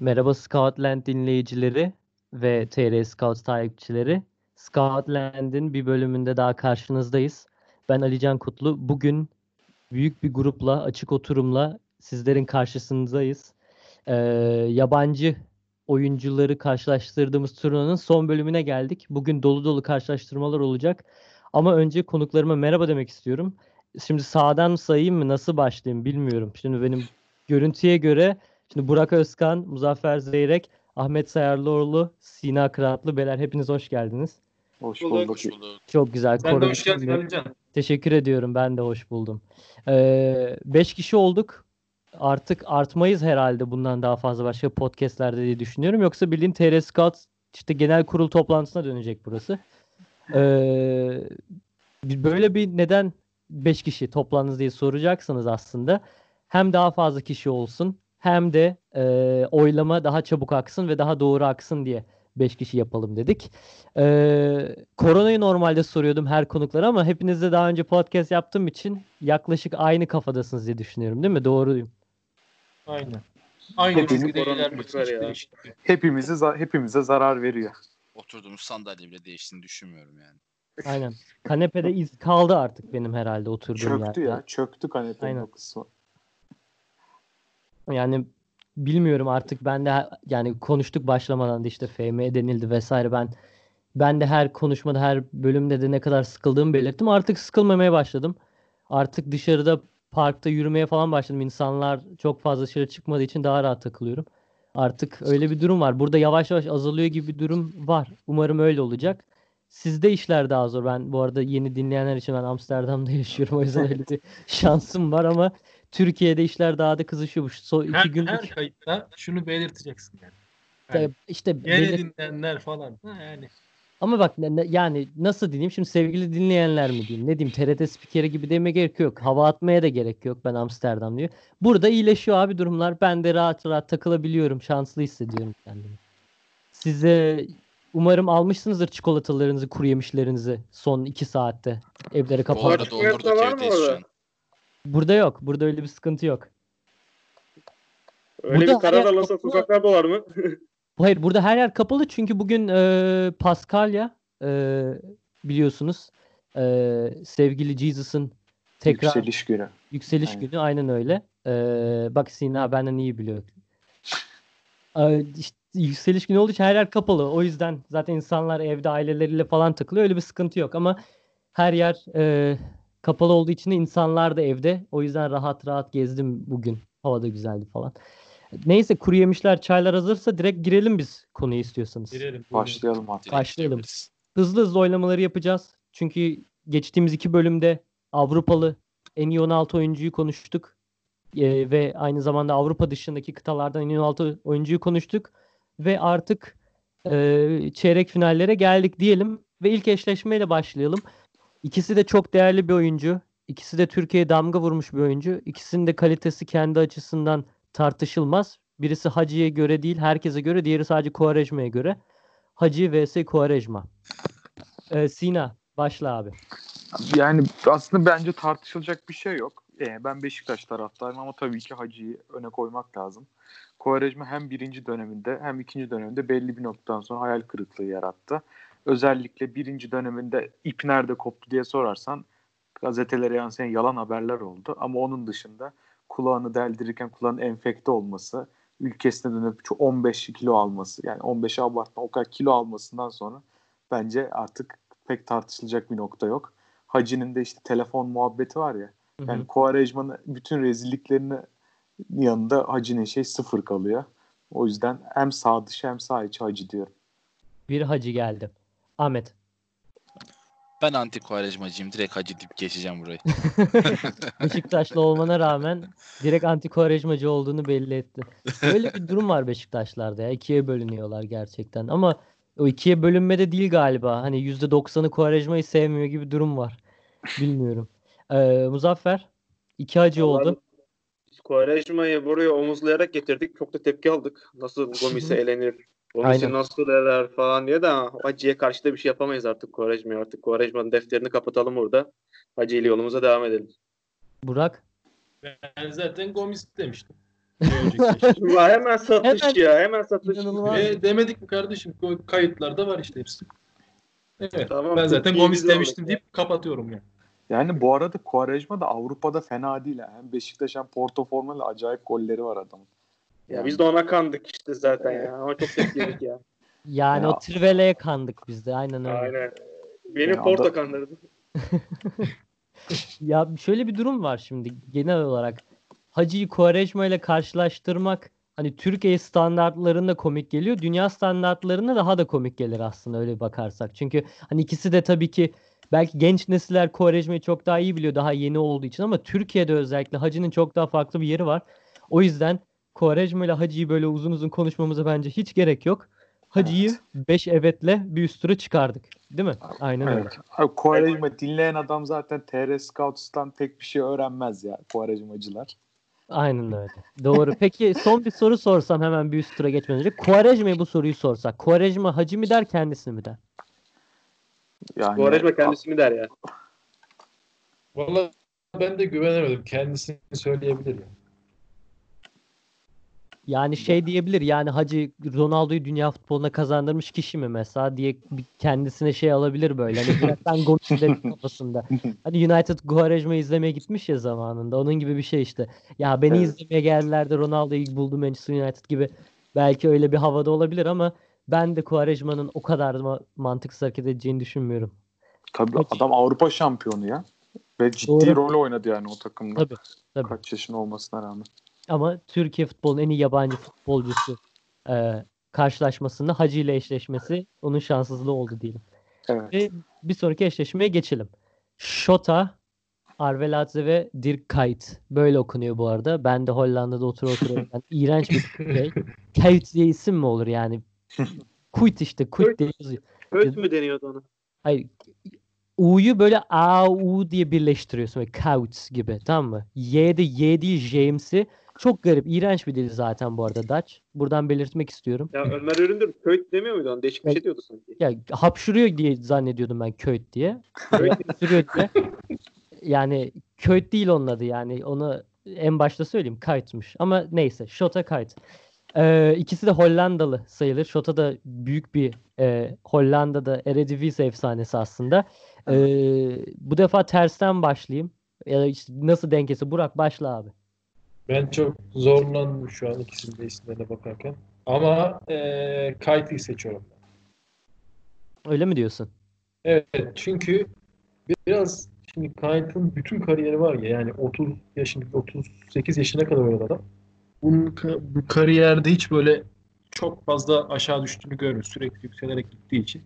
Merhaba Scoutland dinleyicileri ve TR Scout takipçileri. Scoutland'in bir bölümünde daha karşınızdayız. Ben Alican Kutlu. Bugün büyük bir grupla, açık oturumla sizlerin karşısındayız. Ee, yabancı oyuncuları karşılaştırdığımız turnuvanın son bölümüne geldik. Bugün dolu dolu karşılaştırmalar olacak. Ama önce konuklarıma merhaba demek istiyorum. Şimdi sağdan sayayım mı, nasıl başlayayım bilmiyorum. Şimdi benim görüntüye göre Şimdi Burak Özkan, Muzaffer Zeyrek, Ahmet Sayarlıoğlu, Sina Kıraatlı beyler hepiniz hoş geldiniz. Hoş Bulduk. bulduk. Hoş bulduk. Çok güzel. Sen de hoş geldin. Alican. Teşekkür ediyorum. Ben de hoş buldum. Ee, beş kişi olduk. Artık artmayız herhalde bundan daha fazla başka podcastlerde diye düşünüyorum. Yoksa bildiğin TR Scout işte genel kurul toplantısına dönecek burası. Ee, böyle bir neden beş kişi toplandınız diye soracaksınız aslında. Hem daha fazla kişi olsun hem de e, oylama daha çabuk aksın ve daha doğru aksın diye 5 kişi yapalım dedik. E, koronayı normalde soruyordum her konuklara ama hepinizle daha önce podcast yaptığım için yaklaşık aynı kafadasınız diye düşünüyorum değil mi? Doğruyum. Aynen. Aynı Hepimiz çizgide hiç ya. Hepimizi za- hepimize zarar veriyor. oturduğumuz sandalye bile değiştiğini düşünmüyorum yani. Aynen. Kanepede iz kaldı artık benim herhalde oturduğum Çöktü yerde. ya. Çöktü kanepenin Aynen. o kısmı. Yani bilmiyorum artık ben de yani konuştuk başlamadan da işte FM denildi vesaire ben ben de her konuşmada her bölümde de ne kadar sıkıldığımı belirttim. Artık sıkılmamaya başladım. Artık dışarıda parkta yürümeye falan başladım. İnsanlar çok fazla dışarı çıkmadığı için daha rahat takılıyorum. Artık öyle bir durum var. Burada yavaş yavaş azalıyor gibi bir durum var. Umarım öyle olacak. Sizde işler daha zor. Ben bu arada yeni dinleyenler için ben Amsterdam'da yaşıyorum. O yüzden öyle bir şansım var ama Türkiye'de işler daha da kızışıyormuş. So iki Her, günlük her kayıtta şunu belirteceksin yani. işte, Yani işte Yeni belir- dinleyenler falan. Ha, yani. ama bak yani nasıl diyeyim şimdi sevgili dinleyenler mi diyeyim ne diyeyim TRT spikeri gibi deme gerek yok. Hava atmaya da gerek yok ben Amsterdam diyor. Burada iyileşiyor abi durumlar. Ben de rahat rahat takılabiliyorum. Şanslı hissediyorum kendimi. Size umarım almışsınızdır çikolatalarınızı, kuru yemişlerinizi son iki saatte. Evlere Bu kapandı. arada dondurduk evdeyiz şu an. Burada yok. Burada öyle bir sıkıntı yok. Öyle Burada bir karar alırsa topluluğu- sokaklar dolar mı? Hayır burada her yer kapalı çünkü bugün e, Paskalya e, biliyorsunuz e, sevgili Jesus'ın tekrar Yükseliş günü. yükseliş Aynen. günü aynen öyle. E, bak Sina benden iyi biliyor. E, işte yükseliş günü olduğu için her yer kapalı. O yüzden zaten insanlar evde aileleriyle falan takılıyor. Öyle bir sıkıntı yok ama her yer e, kapalı olduğu için de insanlar da evde. O yüzden rahat rahat gezdim bugün. Hava da güzeldi falan. Neyse kuru yemişler, çaylar hazırsa direkt girelim biz konuyu istiyorsanız. Girelim. Başlayalım artık. Başlayalım. Hızlı hızlı oylamaları yapacağız. Çünkü geçtiğimiz iki bölümde Avrupalı en iyi 16 oyuncuyu konuştuk. Ee, ve aynı zamanda Avrupa dışındaki kıtalardan en iyi 16 oyuncuyu konuştuk. Ve artık e, çeyrek finallere geldik diyelim. Ve ilk eşleşmeyle başlayalım. İkisi de çok değerli bir oyuncu. İkisi de Türkiye'ye damga vurmuş bir oyuncu. İkisinin de kalitesi kendi açısından tartışılmaz. Birisi Hacı'ya göre değil, herkese göre. Diğeri sadece Quaresma'ya göre. Hacı vs Quaresma. Ee, Sina başla abi. Yani aslında bence tartışılacak bir şey yok. Ee, ben Beşiktaş taraftarıyım ama tabii ki Hacı'yı öne koymak lazım. Kovarejma hem birinci döneminde hem ikinci döneminde belli bir noktadan sonra hayal kırıklığı yarattı. Özellikle birinci döneminde ip nerede koptu diye sorarsan gazetelere yansıyan yalan haberler oldu. Ama onun dışında kulağını deldirirken kulağının enfekte olması, ülkesine dönüp şu 15 kilo alması yani 15 abartma o kadar kilo almasından sonra bence artık pek tartışılacak bir nokta yok. Hacı'nın da işte telefon muhabbeti var ya. Yani Quaresma'nın bütün rezilliklerini yanında Hacı'nın şey sıfır kalıyor. O yüzden hem sağ dışı hem sağ içi Hacı diyorum. Bir Hacı geldi. Ahmet. Ben anti Quaresmacıyım. Direkt hacı deyip geçeceğim burayı. Beşiktaşlı olmana rağmen direkt anti Quaresmacı olduğunu belli etti. Böyle bir durum var Beşiktaşlarda ya. İkiye bölünüyorlar gerçekten. Ama o ikiye bölünme de değil galiba. Hani %90'ı Quaresma'yı sevmiyor gibi bir durum var. Bilmiyorum. Ee, Muzaffer. iki Hacı oldu. Biz Quaresma'yı buraya omuzlayarak getirdik. Çok da tepki aldık. Nasıl Gomis'e elenir, Gomis'i Aynen. nasıl eler falan diye de Hacı'ya karşı da bir şey yapamayız artık Quaresma'ya. Artık Quaresma'nın defterini kapatalım orada. Hacı ile yolumuza devam edelim. Burak. Ben zaten Gomis demiştim. Ya hemen satış Hemen- ya. Hemen satış. E, demedik mi kardeşim? Kayıtlarda var işte hepsi. Evet. Tamam, ben zaten Gomis demiştim örnek. deyip kapatıyorum yani. Yani bu arada Quaresma da Avrupa'da fena değil. Hem Beşiktaş hem Porto formayla acayip golleri var adamın. Ya biz de ona kandık işte zaten ya. Ama çok tepkiledik ya. Yani Ya. o Trivele'ye kandık biz de. Aynen öyle. Aynen. Beni Ya Porto adam- kandırdı. Ya şöyle bir durum var şimdi genel olarak. Hacı'yı Quaresma ile karşılaştırmak hani Türkiye standartlarında komik geliyor. Dünya standartlarında daha da komik gelir aslında öyle bakarsak. Çünkü hani ikisi de tabii ki belki genç nesiller Quaresma'yı çok daha iyi biliyor daha yeni olduğu için ama Türkiye'de özellikle Hacı'nın çok daha farklı bir yeri var. O yüzden Quaresma ile Hacı'yı böyle uzun uzun konuşmamıza bence hiç gerek yok. Hacı'yı 5 evetle bir üst tura çıkardık. Değil mi? Aynen öyle. Evet. Abi Quaresma dinleyen adam zaten TR Scouts'tan pek bir şey öğrenmez ya Quaresmacılar. Aynen öyle. Doğru. Peki son bir soru sorsam hemen bir üst tura geçmeden önce. Quaresma'ya bu soruyu sorsak. Quaresma hacı mı der kendisi mi der? Yani Quaresma kendisi mi der ya? Vallahi ben de güvenemedim. Kendisini söyleyebilir ya. Yani şey diyebilir yani hacı Ronaldo'yu dünya futboluna kazandırmış kişi mi mesela diye kendisine şey alabilir böyle. Hani gol izledim kafasında. Hani United Quaresma izlemeye gitmiş ya zamanında. Onun gibi bir şey işte. Ya beni Evet. izlemeye geldiler de Ronaldo'yu buldu Manchester United gibi. Belki öyle bir havada olabilir ama ben de Quaresma'nın o kadar da mantıksız hareket edeceğini düşünmüyorum. Tabii Kaç- adam Avrupa şampiyonu ya. Ve ciddi Doğru. rol oynadı yani o takımda. Tabii. tabii. Kaç yaşında olmasına rağmen. Ama Türkiye futbolunun en iyi yabancı futbolcusu e, karşılaşmasında Hacı ile eşleşmesi onun şanssızlığı oldu diyelim. Evet. Ve bir sonraki eşleşmeye geçelim. Şota, Arveladze ve Dirk Kuyt. Böyle okunuyor bu arada. Ben de Hollanda'da otur oturuyorum. Yani iğrenç bir şey. Kuyt diye isim mi olur yani? Kuyt işte. Kuyt diye yazıyor. Höt mü deniyordu ona? Hayır. U'yu böyle A, U diye birleştiriyorsun. Böyle Kuyt gibi. Tamam mı? Y'de Y değil James'i. Çok garip. iğrenç bir dil zaten bu arada Dutch. Buradan belirtmek istiyorum. Ya Ömer Üründür Köyt demiyor muydu ona? Değişik bir şey diyordu sanki. Ya hapşırıyor diye zannediyordum ben Köyt diye. Hapşırıyor diye. Yani Köyt değil onun adı yani. Onu en başta söyleyeyim. Kuyt'muş. Ama neyse. Shota Kuyt. Ee, ikisi de Hollandalı sayılır. Shota da büyük bir e, Hollanda'da Eredivisie efsanesi aslında. Ee, bu defa tersten başlayayım. Ya işte nasıl denkesi. Burak başla abi. Ben çok zorlandım şu an ikisinin de isimlerine bakarken. Ama eee Kaytı'yı seçiyorum. Öyle mi diyorsun? Evet çünkü biraz şimdi Kayt'ın bütün kariyeri var ya yani 30 yaşında 38 yaşına kadar oynadı adam. Bunun bu kariyerde hiç böyle çok fazla aşağı düştüğünü görmüyoruz. Sürekli yükselerek gittiği için.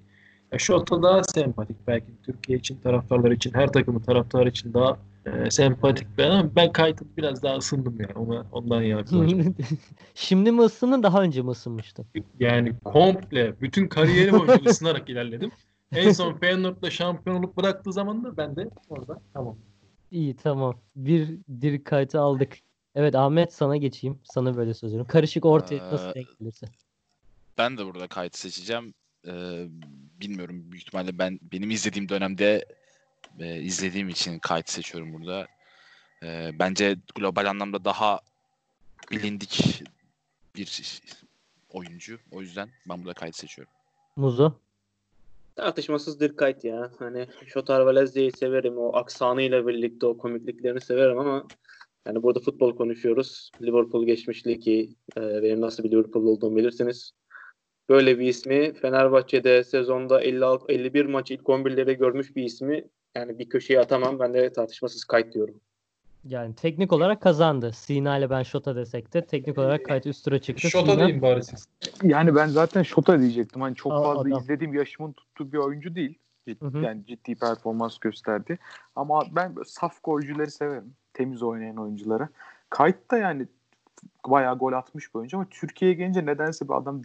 Ya Şota daha sempatik belki Türkiye için, taraftarlar için, her takımın taraftarı için daha e, sempatik bir adam. Ben Kayt'ın biraz daha ısındım yani. Ona, ondan yargılayacağım. Şimdi mi ısındın daha önce mi ısınmıştın? Yani komple bütün kariyerim boyunca ısınarak ilerledim. En son Feyenoord'la şampiyon olup bıraktığı zaman da ben de orada tamam. İyi tamam. Bir Dirk Kuyt'ı aldık. Evet Ahmet sana geçeyim. Sana böyle söz veriyorum. Karışık ortaya nasıl Ee, denk gelirse. Ben de burada kayıt seçeceğim. Ee, bilmiyorum büyük ihtimalle ben benim izlediğim dönemde e, izlediğim için kayıt seçiyorum burada. Ee, bence global anlamda daha bilindik bir oyuncu. O yüzden ben burada kayıt seçiyorum. Muzo. Tartışmasız Dirk ya. Hani Şotar Valezia'yı severim. O aksanıyla birlikte o komikliklerini severim ama yani burada futbol konuşuyoruz. Liverpool geçmişli ki e, benim nasıl bir Liverpool olduğumu bilirsiniz. Böyle bir ismi Fenerbahçe'de sezonda 56 51 maç ilk 11'leri görmüş bir ismi yani bir köşeye atamam. Ben de tartışmasız Kuyt diyorum. Yani teknik olarak kazandı. Sina ile ben Şota desek de teknik olarak Kuyt üst tura çıktı. Şota Sina- deyin bari siz. Yani ben zaten Şota diyecektim. Hani çok Aa, fazla adam. izlediğim yaşımın tuttuğu bir oyuncu değil. Cid- Hı hı. Yani ciddi performans gösterdi. Ama ben saf golcüleri severim. Temiz oynayan oyuncuları. Kayıt da yani bayağı gol atmış bir oyuncu ama Türkiye'ye gelince nedense bir adam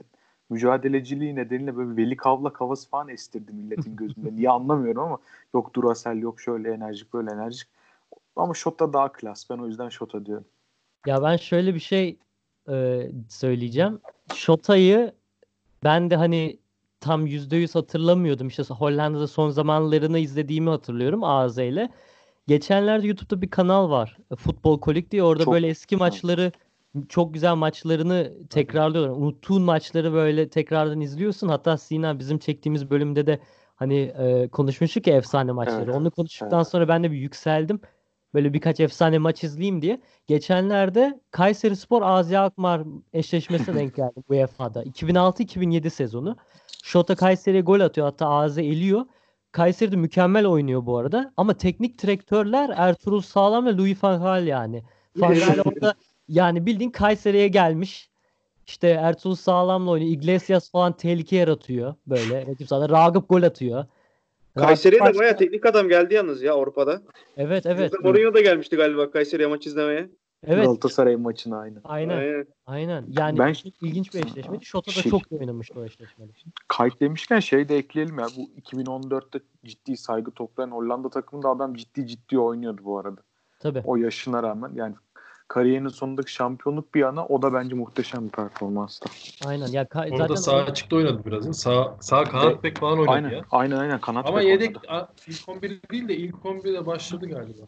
mücadeleciliği nedeniyle böyle Veli Kavlak havası falan estirdi milletin gözünde. Niye anlamıyorum ama yok Duracell yok şöyle enerjik böyle enerjik. Ama Şota daha klas. Ben o yüzden Şota diyorum. Ya ben şöyle bir şey e, söyleyeceğim. Şota'yı ben de hani tam %100 hatırlamıyordum. İşte Hollanda'da son zamanlarını izlediğimi hatırlıyorum ile. Geçenlerde YouTube'da bir kanal var. Futbol Kolik diye. Orada Çok- böyle eski maçları çok güzel maçlarını tekrarlıyorlar. Unuttuğun maçları böyle tekrardan izliyorsun. Hatta Sina bizim çektiğimiz bölümde de hani e, konuşmuştuk ya efsane maçları. Evet, Onu konuştuktan evet. sonra ben de bir yükseldim. Böyle birkaç efsane maç izleyeyim diye. Geçenlerde Kayserispor Azi Alkmaar eşleşmesine denk geldim UEFA'da. 2006-2007 sezonu. Şota Kayseri'ye gol atıyor. Hatta Azi eliyor. Kayseri de mükemmel oynuyor bu arada. Ama teknik direktörler Ertuğrul Sağlam ve Louis van Gaal yani. Van Gaal orada yani bildiğin Kayseri'ye gelmiş. İşte Ertuğrul Sağlam'la oynuyor. Iglesias falan tehlike yaratıyor böyle. Rakip sahada. Ragıp gol atıyor. Kayseri'ye de bayağı teknik adam geldi yalnız ya Avrupa'da. Evet evet. Jose Mourinho da gelmişti galiba Kayseri'ye maç izlemeye. Evet. Galatasaray maçına aynı. Aynen. Aynen. Aynen. Yani Ben- çok ilginç bir eşleşmeydi. Şota da Şey- çok oynamıştı o eşleşmede. Kayıt demişken şey de ekleyelim ya. Bu 2014'te ciddi saygı toplayan Hollanda takımında adam ciddi ciddi oynuyordu bu arada. Tabii. O yaşına rağmen yani kariyerinin sonundaki şampiyonluk bir yana o da bence muhteşem bir performanstı. Aynen. Ya ka- Orada zaten sağ açıkta oynadı biraz. değil mi? Sağ, sağ kanat bek falan oynadı Aynen, ya. aynen aynen kanat Ama yedek oynadı. ilk 11 değil de ilk 11'de başladı galiba.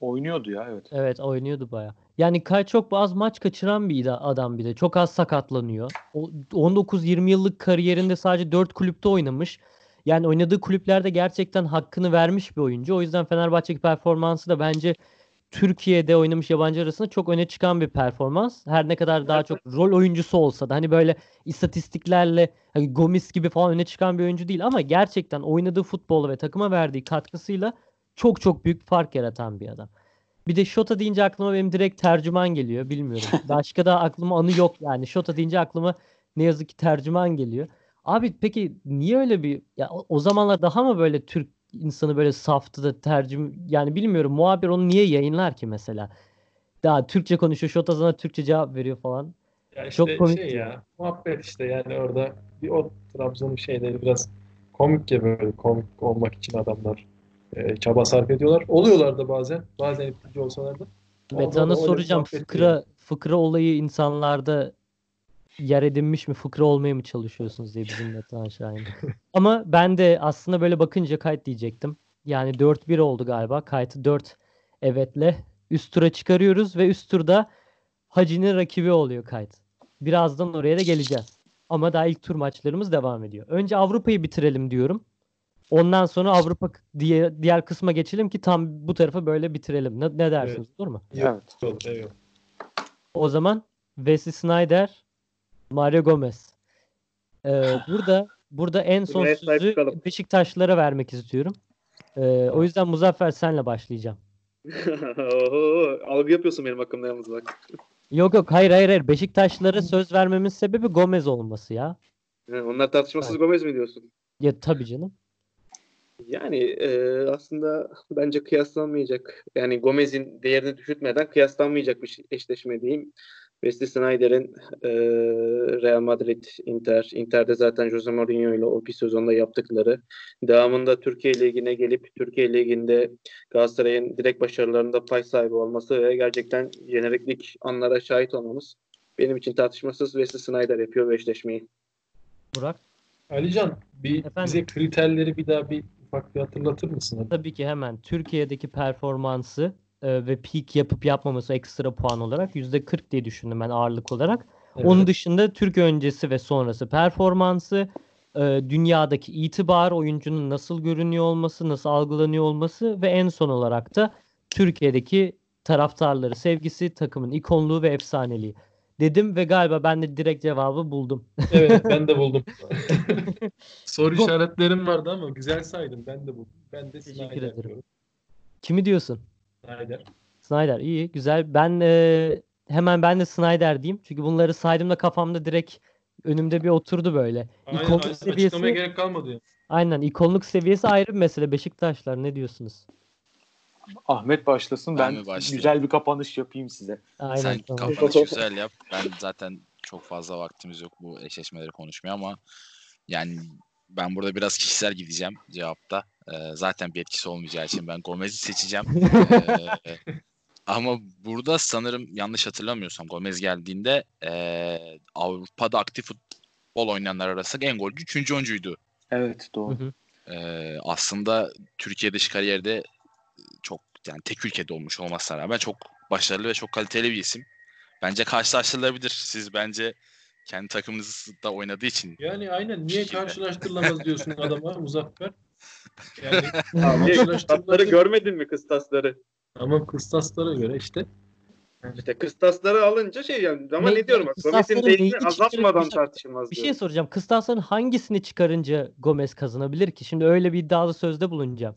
oynuyordu ya evet. Evet oynuyordu baya. Yani Kay çok az maç kaçıran bir da- adam bir de. Çok az sakatlanıyor. O 19-20 yıllık kariyerinde sadece 4 kulüpte oynamış. Yani oynadığı kulüplerde gerçekten hakkını vermiş bir oyuncu. O yüzden Fenerbahçe'deki performansı da bence Türkiye'de oynamış yabancı arasında çok öne çıkan bir performans. Her ne kadar daha çok rol oyuncusu olsa da hani böyle istatistiklerle hani Gomis gibi falan öne çıkan bir oyuncu değil ama gerçekten oynadığı futbolu ve takıma verdiği katkısıyla çok çok büyük fark yaratan bir adam. Bir de Şota deyince aklıma benim direkt tercüman geliyor. Bilmiyorum. Başka da aklıma anı yok yani. Şota deyince aklıma ne yazık ki tercüman geliyor. Abi peki niye öyle bir ya o, o zamanlar daha mı böyle Türk insanı böyle saftı da tercüm yani bilmiyorum muhabir onu niye yayınlar ki mesela? Daha Türkçe konuşuyor. Şota sana Türkçe cevap veriyor falan. Ya Çok işte komik şey ya. Muhabbet işte yani orada bir o Trabzon'un şeyleri biraz komik ya böyle komik olmak için adamlar e, çaba sarf ediyorlar. Oluyorlar da bazen. Bazen itici olsalar da. Metan'a soracağım. Fıkra fıkra olayı insanlarda yer edinmiş mi? Fıkra olmaya mı çalışıyorsunuz diye bizim Metehan Şahin. Ama ben de aslında böyle bakınca kayıt diyecektim. Yani 4-1 oldu galiba. Kayıtı 4 evetle üst tura çıkarıyoruz ve üst turda Hacı'nın rakibi oluyor kayıt. Birazdan oraya da geleceğiz. Ama daha ilk tur maçlarımız devam ediyor. Önce Avrupa'yı bitirelim diyorum. Ondan sonra Avrupa diye diğer kısma geçelim ki tam bu tarafa böyle bitirelim. Ne, ne dersiniz? Olur mu? Evet. Evet. O zaman Wesley Snyder, Mario Gomez. Ee, burada burada en son sözü çıkalım. Beşiktaşlılara vermek istiyorum. Ee, o yüzden Muzaffer senle başlayacağım. Oho, algı yapıyorsun benim hakkımda yalnız bak. Yok yok hayır hayır hayır. Beşiktaşlılara söz vermemin sebebi Gomez olması ya. Onlar tartışmasız Gomez mi diyorsun? Ya tabii canım. Yani e, aslında bence kıyaslanmayacak. Yani Gomez'in değerini düşürtmeden kıyaslanmayacak bir eşleşme diyeyim. Wesley Sneijder'in e, Real Madrid, Inter, Inter'de zaten Jose Mourinho ile o bir sezonda yaptıkları. Devamında Türkiye Ligi'ne gelip Türkiye Ligi'nde Galatasaray'ın direkt başarılarında pay sahibi olması ve gerçekten jeneriklik anlara şahit olmamız benim için tartışmasız Wesley Sneijder yapıyor bu eşleşmeyi. Burak. Alican bir Efendim? bize kriterleri bir daha bir ufak bir hatırlatır mısın? Tabii ki hemen Türkiye'deki performansı e, ve peak yapıp yapmaması ekstra puan olarak %40 diye düşündüm ben ağırlık olarak. Onun Evet. dışında Türk öncesi ve sonrası performansı, e, dünyadaki itibar, oyuncunun nasıl görünüyor olması, nasıl algılanıyor olması ve en son olarak da Türkiye'deki taraftarları sevgisi, takımın ikonluğu ve efsaneliği. Dedim ve galiba ben de direkt cevabı buldum. Evet ben de buldum. Soru işaretlerim vardı ama güzel saydım. Ben de buldum. Ben de Teşekkür ederim. diyorum. Kimi diyorsun? Snyder. Snyder iyi, güzel. Ben e, hemen ben de Snyder diyeyim. Çünkü bunları saydığımda kafamda direkt önümde bir oturdu böyle. Aynen, İkonluk aynen. seviyesi Açıklamaya gerek kalmadı. ya. Aynen ikonluk seviyesi ayrı bir mesele. Beşiktaşlar ne diyorsunuz? Ahmet başlasın. Ben Ben başlayayım? güzel bir kapanış yapayım size. Aynen Sen tamam. kapanışı güzel yap. Ben zaten çok fazla vaktimiz yok bu eşleşmeleri konuşmaya ama yani ben burada biraz kişisel gideceğim cevapta. Ee, zaten bir etkisi olmayacağı için ben Gomez'i seçeceğim. Ee, ama burada sanırım yanlış hatırlamıyorsam Gomez geldiğinde ee, Avrupa'da aktif futbol oynayanlar arasında en golcü 3. oyuncuydu. Evet Hı doğru. hı. Ee, aslında Türkiye dışı kariyerde çok yani tek ülkede olmuş olmasına rağmen çok başarılı ve çok kaliteli bir isim. Bence karşılaştırılabilir. Siz bence kendi takımınızda oynadığı için Yani aynen niye karşılaştırılamaz diyorsun adama Muzaffer? Yani kıstasları görmedin mi kıstasları? Ama kıstaslara göre işte. İşte kıstasları alınca şey yani ama Ne- ne, diyorum bak Gomez'in değerini azaltmadan çıkarıyor? tartışılmaz Bir şey diyorum. soracağım. Kıstasların hangisini çıkarınca Gomez kazanabilir ki? Şimdi öyle bir iddialı sözde bulunacağım.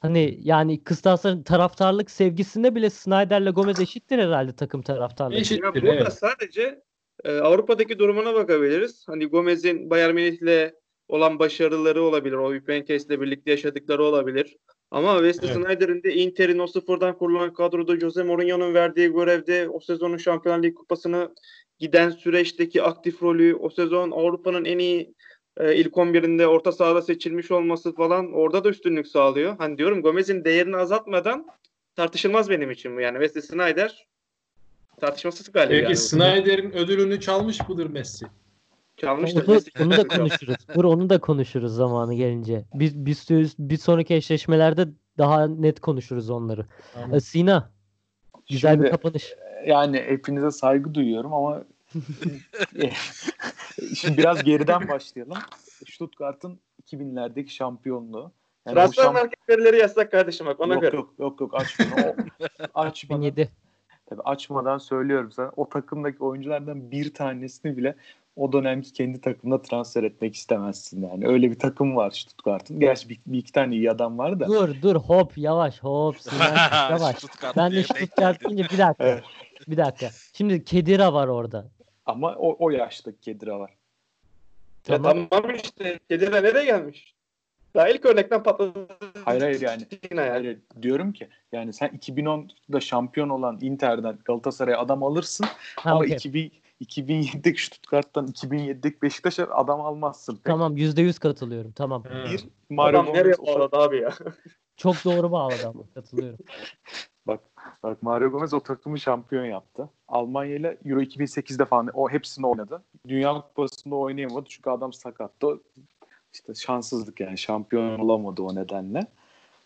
Hani yani kıstasların taraftarlık sevgisinde bile Snyder'le Gomez eşittir herhalde takım taraftarlığı. Eşit. Ya Eşittir, burada evet. sadece e, Avrupa'daki durumuna bakabiliriz. Hani Gomez'in Bayern Münih'le olan başarıları olabilir. O Juventus'le birlikte yaşadıkları olabilir. Ama Wesley Evet. Sneijder'in de Inter'in o sıfırdan kurulan kadroda Jose Mourinho'nun verdiği görevde o sezonun Şampiyonlar Ligi kupasını giden süreçteki aktif rolü, o sezon Avrupa'nın en iyi e, ilk 11'inde orta sahada seçilmiş olması falan orada da üstünlük sağlıyor. Hani diyorum Gomez'in değerini azaltmadan tartışılmaz benim için bu. Yani Wesley Sneijder tartışmasız galiba. Peki yani. Snyder'in ödülünü çalmış mıdır Messi? Çalmıştır. Onu, onu da konuşuruz. Dur onu da konuşuruz zamanı gelince. Biz bir, sürü- bir sonraki eşleşmelerde daha net konuşuruz onları. Tamam. Ee, Sina, güzel bir Şimdi- kapanış. Yani hepinize saygı duyuyorum ama şimdi biraz geriden başlayalım. Stuttgart'ın 2000'lerdeki şampiyonluğu. Yani Transfer şamp- market verileri yasak kardeşim bak ona yok, göre. yok yok yok. O, açmadan 2007. Tabii açmadan söylüyorum sana. O takımdaki oyunculardan bir tanesini bile o dönemki kendi takımına transfer etmek istemezsin yani. Öyle bir takım var Stuttgart'ın. Gerçi bir, bir iki tane iyi adam var da. Dur dur hop yavaş hop Sinan yavaş. Ben de Stuttgart deyince bir dakika. Evet. Bir dakika. Şimdi Kedira var orada. Ama o, o yaştaki Kedira var. Ya Tamam. tamam işte. Kedire nereye gelmiş? Daha ilk örnekten patladı. Hayır, hayır, yani. Yine yani. Hayır, diyorum ki yani sen 2010'da şampiyon olan Inter'den Galatasaray'a adam alırsın Ha, ama okey. 2000, 2007'deki Stuttgart'tan 2007'deki Beşiktaş'a adam almazsın. Pek. Tamam %100 katılıyorum. Tamam. Ha. Bir Mario Adam nereye bağladı abi ya? Çok doğru bağladı ama katılıyorum. bak Mario Gomez o takımı şampiyon yaptı. Almanya ile Euro 2008'de falan o hepsini oynadı. Dünya Kupası'nda oynayamadı çünkü adam sakattı. İşte şanssızlık yani şampiyon olamadı o nedenle.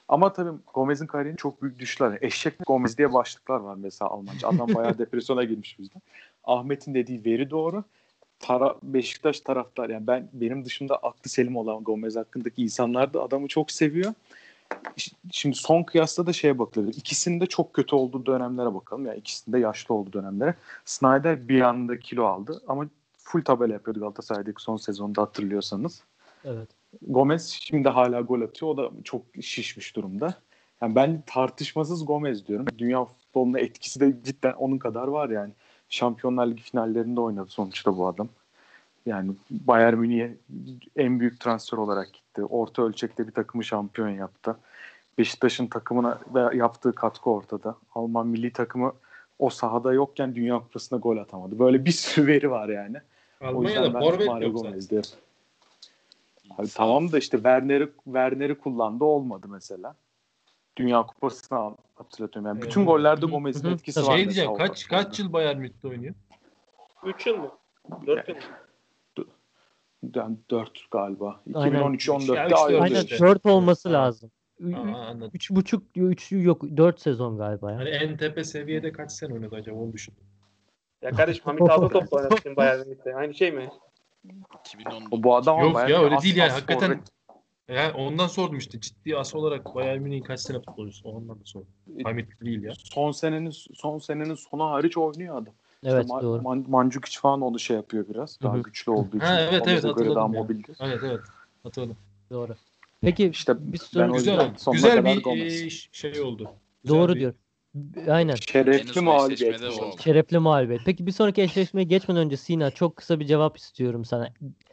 Ama tabii Gomez'in kariyerinin çok büyük düşüşler. Eşek Gomez diye başlıklar var mesela Almanca. Adam bayağı depresyona girmiş bizden. Ahmet'in dediği veri doğru. Tara, Beşiktaş taraftar yani ben benim dışımda aklı selim olan Gomez hakkındaki insanlar da adamı çok seviyor. Şimdi son kıyasla da şeye bakılıyor. İkisinin de çok kötü olduğu dönemlere bakalım. Yani ikisinin de yaşlı olduğu dönemlere. Snyder bir anda kilo aldı ama full tabela yapıyordu Galatasaray'daki son sezonda hatırlıyorsanız. Evet. Gomez şimdi hala gol atıyor. O da çok şişmiş durumda. Yani ben tartışmasız Gomez diyorum. Dünya futboluna etkisi de cidden onun kadar var yani. Şampiyonlar Ligi finallerinde oynadı sonuçta bu adam. Yani Bayern Münih'e en büyük transfer olarak gitti. Orta ölçekte bir takımı şampiyon yaptı. Beşiktaş'ın takımına yaptığı katkı ortada. Alman milli takımı o sahada yokken Dünya Kupası'nda gol atamadı. Böyle bir sürü veri var yani. Almanya'da forvet yok zaten. Abi tamam da işte Werner'i Werner'i kullandı olmadı mesela. Dünya Kupası'nı al- hatırlatıyorum. Yani bütün Evet. gollerde. Gomez'in Hı hı. etkisi var. Şey diyeceğim kaç kaç yıl Bayern Münih'te oynuyor? 3 yıl mı? 4 yıl mı? Yani 4 galiba. Aynen. 2013-14'te Ya işte ayrıldı. Aynen işte. 4 olması Ha. lazım. Aa. Üç buçuk, üç yok dört sezon galiba ya. Hani en tepe seviyede kaç sene oynadı acaba onu düşün. Ya kardeşim Hamit Aldatop da oynadı şimdi Bayern Münih'te. Aynı şey mi? 2010'da. O bu adam Yok ya öyle değil yani hakikaten. forvet. Ya ondan sordum işte ciddi as olarak Bayern Münih'in kaç sene futbolcusu ondan da sordum. Hamit değil ya. Son senenin son senenin sonu hariç oynuyor adam. Evet işte doğru. Man- Mandzukic falan onu şey yapıyor biraz. Daha Hı hı. güçlü olduğu için. Ha, evet, evet, Gomez'e göre hatırladım daha mobildir. Evet evet. Hatırladım. Doğru. Peki İşte bir ben soru o Güzel Güzel bir Gomez. e, şey oldu. Güzel doğru bir- diyor. Aynen. Şerefli mağlubiyet. Şerefli mağlubiyet. Peki bir sonraki eşleşmeye geçmeden önce Sina çok kısa bir cevap istiyorum sana.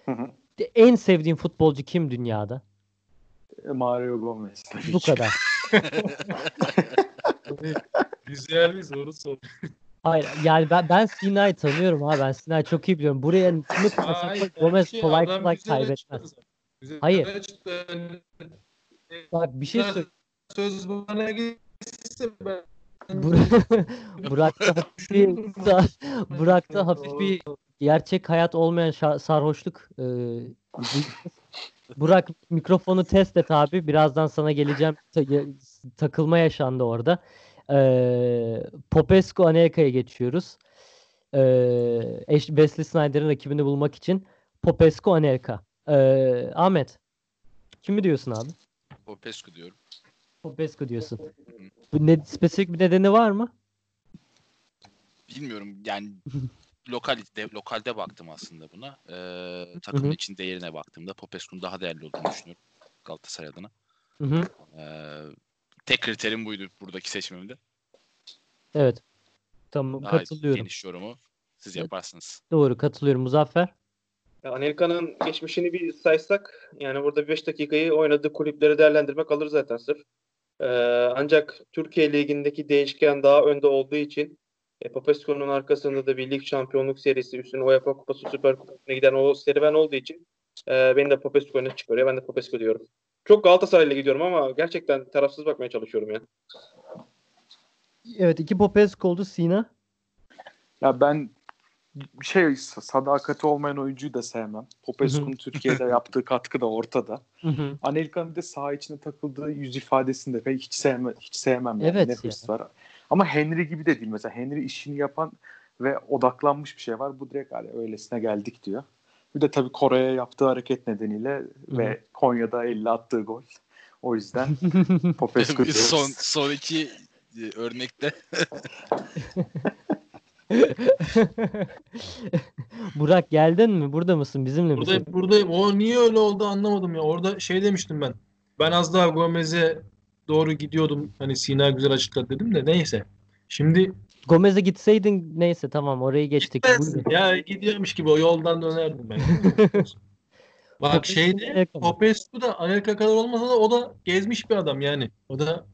Hı hı. En sevdiğin futbolcu kim dünyada? Mario Gomez. tabii Bu ki. kadar. Güzel bir soru sor. Hayır yani ben, ben Sina'yı tanıyorum ha ben Sina'yı çok iyi biliyorum. Buraya kimi Hayır, Gomez şey, kolay adam kolay güzel kaybetmez. Güzel Hayır. Bak bir şey söyle. Söz bana geçse ben Bur- Burak'ta hafif bir Burak'ta hafif bir gerçek hayat olmayan sarhoşluk e, Burak mikrofonu test et abi. Birazdan sana geleceğim. Takılma yaşandı orada. E, Popescu Anelka'ya geçiyoruz. Ee, Wesley Snyder'ın rakibini bulmak için Popescu Anelka. Ee, Ahmet. Kimi diyorsun abi? Popescu diyorum. Popescu diyorsun. Bu ne, spesifik bir nedeni var mı? Bilmiyorum yani lokalde lokalde baktım aslında buna. Ee, takımın Hı hı. için değerine baktığımda Popescu'nun daha değerli olduğunu düşünüyorum Galatasaray adına. Hı hı. Ee, tek kriterim buydu buradaki seçimimde. Evet. Tamam Daha katılıyorum. geniş yorumu siz yaparsınız. Doğru katılıyorum. Muzaffer. Ya Anelka'nın geçmişini bir saysak yani burada 5 dakikayı oynadığı kulüpleri değerlendirmek alır zaten sırf. Ee, ancak Türkiye Ligi'ndeki değişken daha önde olduğu için e, Popescu'nun arkasında da bir lig şampiyonluk serisi üstüne UEFA Kupası Süper Kupası'na giden o serüven olduğu için e, beni de Popescu öne çıkarıyor. Ben de Popescu diyorum. Çok Galatasaray'la gidiyorum ama gerçekten tarafsız bakmaya çalışıyorum ya. Evet iki Popescu oldu Sina. Ya ben şey sadakati olmayan oyuncuyu da sevmem. Popescu'nun Türkiye'de yaptığı katkı da ortada. Hı hı. Anelka'nın bir de saha içinde takıldığı yüz ifadesini de pek hiç sevmem, hiç sevmem yani. Evet Ne ya. hırs var. Ama Henry gibi de değil. Mesela Henry işini yapan ve odaklanmış bir şey var. Bu direkt hani öylesine geldik diyor. Bir de tabii Kore'ye yaptığı hareket nedeniyle ve Konya'da 50 attığı gol. O yüzden Popescu diyoruz. son son iki e, örnekte Burak geldin mi? Burada mısın? Bizimle misin? Buradayım, buradayım. O niye öyle oldu anlamadım ya. Orada şey demiştim ben. Ben az daha Gomez'e doğru gidiyordum. Hani Sina güzel açıkladı dedim de neyse. Şimdi Gomez'e gitseydin neyse tamam orayı geçtik. Buyurun. ya gidiyormuş gibi o yoldan dönerdim ben. Bak şeyde? Popescu da Anelka kadar olmasa da o da gezmiş bir adam yani. O da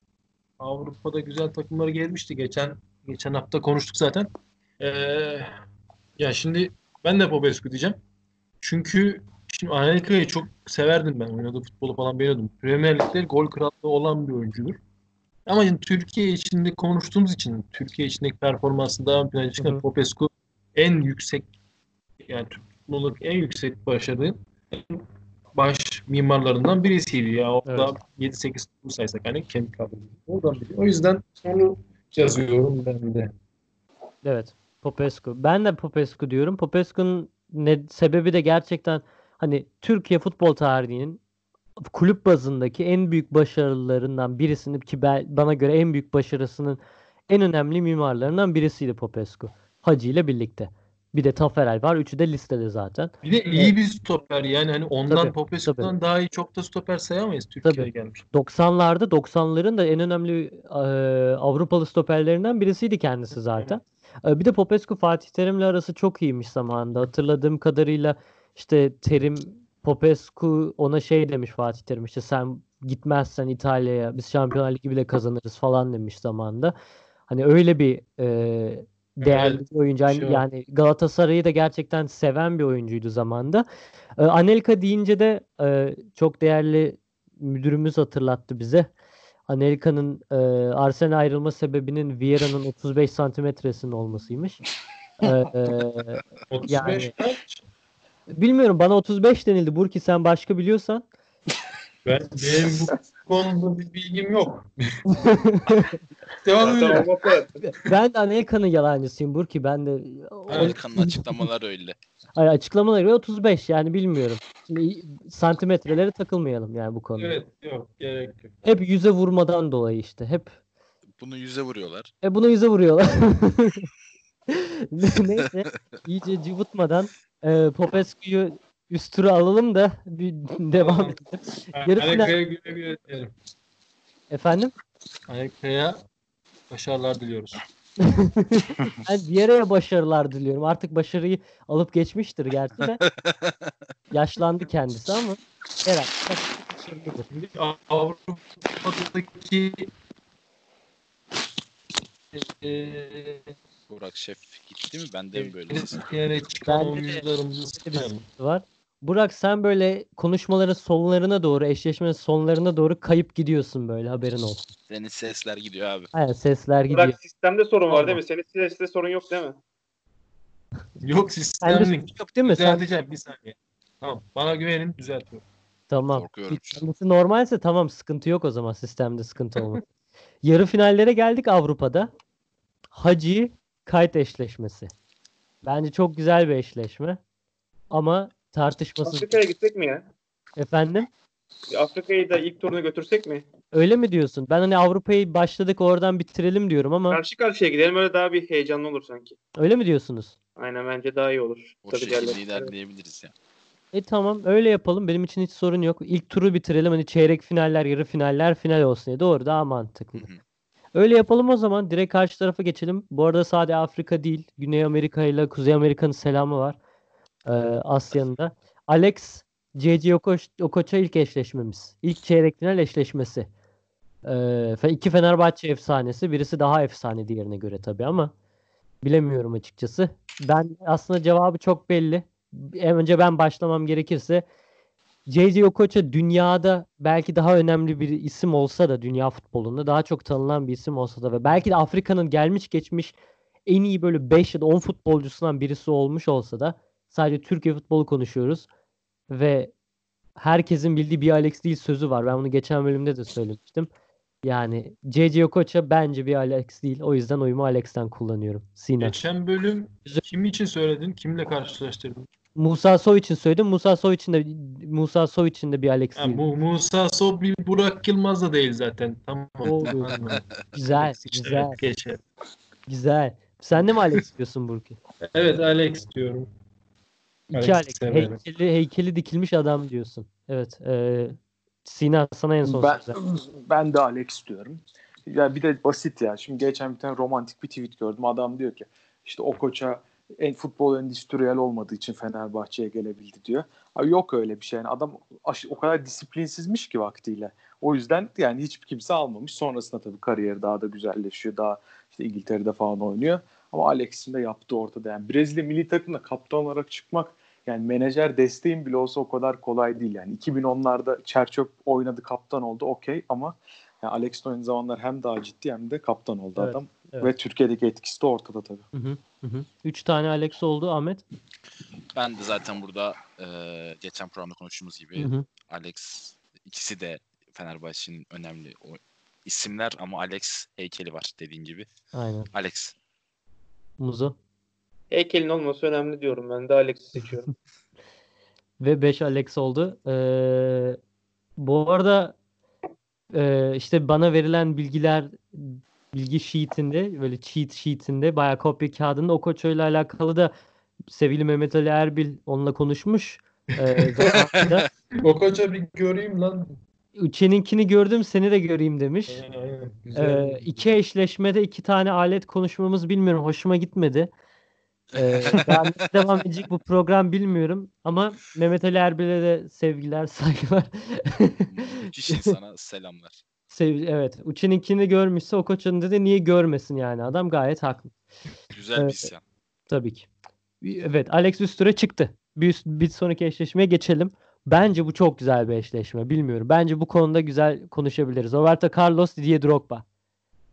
Avrupa'da güzel takımları gezmişti. Geçen geçen hafta konuştuk zaten. Ee, ya şimdi ben de Popescu diyeceğim. Çünkü şimdi Anelka'yı çok severdim ben. Oynadığı futbolu falan beğeniyordum. Premier Lig'de gol krallığı olan bir oyuncudur. Ama şimdi Türkiye içinde konuştuğumuz için Türkiye içindeki performansı daha ön plana çıkan. Popescu en yüksek yani Türk futbolundaki en yüksek başarı baş mimarlarından birisiydi ya. Orada 7-8 tur saysak hani kemik kadrosu. Oradan biri. O yüzden onu yazıyorum ben de. Evet. Popescu. Ben de Popescu diyorum. Popescu'nun ne, sebebi de gerçekten hani Türkiye futbol tarihinin kulüp bazındaki en büyük başarılarından birisini ki ben, bana göre en büyük başarısının en önemli mimarlarından birisiydi Popescu. Hacı ile birlikte. Bir de Taferel var. Üçü de listede zaten. Bir de iyi bir stoper yani hani ondan Popescu'dan daha iyi çok da stoper sayamayız Türkiye'ye gelmiş. 90'larda 90'ların da en önemli e, Avrupalı stoperlerinden birisiydi kendisi zaten. E, bir de Popescu Fatih Terim'le arası çok iyiymiş zamanında. Hatırladığım kadarıyla işte Terim Popescu ona şey demiş Fatih Terim işte sen gitmezsen İtalya'ya biz Şampiyonlar Ligi bile kazanırız falan demiş zamanında. Hani öyle bir e, değerli Evet, bir oyuncu. Yani, şey yani Galatasaray'ı da gerçekten seven bir oyuncuydu zamanda. E, Anelka deyince de e, çok değerli müdürümüz hatırlattı bize. Anelka'nın e, Arsenal ayrılma sebebinin Vieira'nın 35 santimetresinin olmasıymış. E, e, 35 Yani- kaç? Bilmiyorum bana 35 denildi. Burki sen başka biliyorsan. Ben, benim bu konuda bir bilgim yok. Devam edelim. ben de Anelka'nın yalancısıyım Burki. Ben de Amerika'nın açıklamaları öyle. Ay, açıklamaları göre 35 yani bilmiyorum. Şimdi santimetrelere takılmayalım yani bu konuda. Evet yok gerek yok. Hep yüze vurmadan dolayı işte. Hep Bunu yüze vuruyorlar. E buna yüze vuruyorlar. Neyse iyice cıvıtmadan e, Popescu'yu üst tura alalım da bir devam edelim. Yarı final- güle güle diyelim. Efendim? Anelka'ya başarılar diliyoruz. Ben Vieira'ya başarılar diliyorum. Artık başarıyı alıp geçmiştir gerçi de. Yaşlandı kendisi ama herhalde başarılıdır. Avrupa'daki eee Burak Şef gitti mi? Bende mi böyle? yere çıkan Bende de- oyuncularımızı Bir sayalım. sıkıntı var. Burak sen böyle konuşmaların sonlarına doğru, eşleşmenin sonlarına doğru kayıp gidiyorsun böyle haberin olsun. Senin sesler gidiyor abi. Aynen sesler gidiyor. Burak sistemde sorun var değil mi? Senin sistemde sorun yok değil mi? Yok sistemlik. sıkıntı yok değil mi? Sen, Düzelteceğim bir saniye. Tamam. Bana güvenin düzeltiyorum. tamam. Korkuyorum. Kendisi normalse tamam sıkıntı yok o zaman sistemde sıkıntı olmaz. Yarı finallere geldik Avrupa'da. Hacı kayıt eşleşmesi. Bence çok güzel bir eşleşme. Ama tartışmasız. Afrika'ya gitsek mi ya? Efendim? Afrika'yı da ilk turuna götürsek mi? Öyle mi diyorsun? Ben hani Avrupa'yı başladık oradan bitirelim diyorum ama Karşı karşıya gidelim öyle daha bir heyecanlı olur sanki. öyle mi diyorsunuz? Aynen bence daha iyi olur. O Tabii şekilde derler. ilerleyebiliriz ya. E tamam öyle yapalım. Benim için hiç sorun yok. İlk turu bitirelim. Hani çeyrek finaller, yarı finaller final olsun diye. Doğru daha mantıklı. Hı hı. Öyle yapalım o zaman. Direkt karşı tarafa geçelim. Bu arada sadece Afrika değil. Güney Amerika ile Kuzey Amerika'nın selamı var. Ee, Asya'nın da. Alex C.C. Okoç, Okoç'a ilk eşleşmemiz. İlk çeyrek final eşleşmesi. Ee, iki Fenerbahçe efsanesi. Birisi daha efsane diğerine göre tabii ama bilemiyorum açıkçası. Ben aslında cevabı çok belli. En önce ben başlamam gerekirse J.J. Okocha dünyada belki daha önemli bir isim olsa da dünya futbolunda daha çok tanınan bir isim olsa da ve belki de Afrika'nın gelmiş geçmiş en iyi böyle 5 ya da 10 futbolcusundan birisi olmuş olsa da sadece Türkiye futbolu konuşuyoruz ve herkesin bildiği bir Alex değil sözü var. Ben bunu geçen bölümde de söylemiştim. Yani J.J. Okocha bence bir Alex değil. O yüzden oyumu Alex'ten kullanıyorum. Sina. Geçen bölüm kim için söyledin? Kimle karşılaştırdın? Musa Sow için söyledim. Musa Sow için de Musa Sow için de bir Alex değil. bu Musa Sow bir Burak Yılmaz da değil zaten. Tamam. Anladım. Güzel, güzel, geçer. güzel. Sen de mi Alex diyorsun Burki? Evet Alex diyorum. İki Alex Alex. Heykeli, heykeli dikilmiş adam diyorsun. Evet. E, Sina sana en son Ben, söz. ben de Alex diyorum. Ya bir de basit ya. Şimdi geçen bir tane romantik bir tweet gördüm. Adam diyor ki işte o koça en futbol endüstriyel olmadığı için Fenerbahçe'ye gelebildi diyor. Abi yok öyle bir şey. Yani adam aş- o kadar disiplinsizmiş ki vaktiyle. O yüzden yani hiçbir kimse almamış. Sonrasında tabii kariyeri daha da güzelleşiyor. Daha işte İngiltere'de falan oynuyor. Ama Alex'in de yaptığı ortada. Yani Brezilya milli takımda kaptan olarak çıkmak yani menajer desteğin bile olsa o kadar kolay değil. Yani 2010'larda Çerçöp oynadı kaptan oldu okey ama yani Alex de aynı zamanlar hem daha ciddi hem de kaptan oldu Evet, adam. Evet. Ve Türkiye'deki etkisi de ortada tabii. Hı hı, hı hı. Üç tane Alex oldu Ahmet. Ben de zaten burada e, geçen programda konuştuğumuz gibi Hı hı. Alex ikisi de Fenerbahçe'nin önemli o isimler ama Alex heykeli var dediğin gibi. Aynen. Alex. Muzo. Heykelin olması önemli diyorum ben de Alex'i seçiyorum. Ve 5 Alex oldu. Ee, bu arada e, işte bana verilen bilgiler bilgi sheetinde böyle cheat sheetinde bayağı kopya kağıdında Okocha ile alakalı da sevgili Mehmet Ali Erbil onunla konuşmuş. Zamanında. O koça bir göreyim lan. Uçen'inkini gördüm seni de göreyim demiş. Aynen, aynen. Güzel. Ee, iki eşleşmede iki tane alet konuşmamız bilmiyorum. Hoşuma gitmedi. Ee, nasıl devam edecek bu program bilmiyorum. Ama Mehmet Ali Erbil'e de sevgiler, saygılar. Müthiş insana selamlar. Sev evet. Uçen'inkini görmüşse o koçun dedi niye görmesin yani. Adam gayet haklı. Güzel bir Evet. isyan. Tabii ki. Evet Alex üst tura çıktı. Bir, bir sonraki eşleşmeye geçelim. Bence bu çok güzel bir eşleşme. Bilmiyorum. Bence bu konuda güzel konuşabiliriz. Roberto Carlos, Didier Drogba.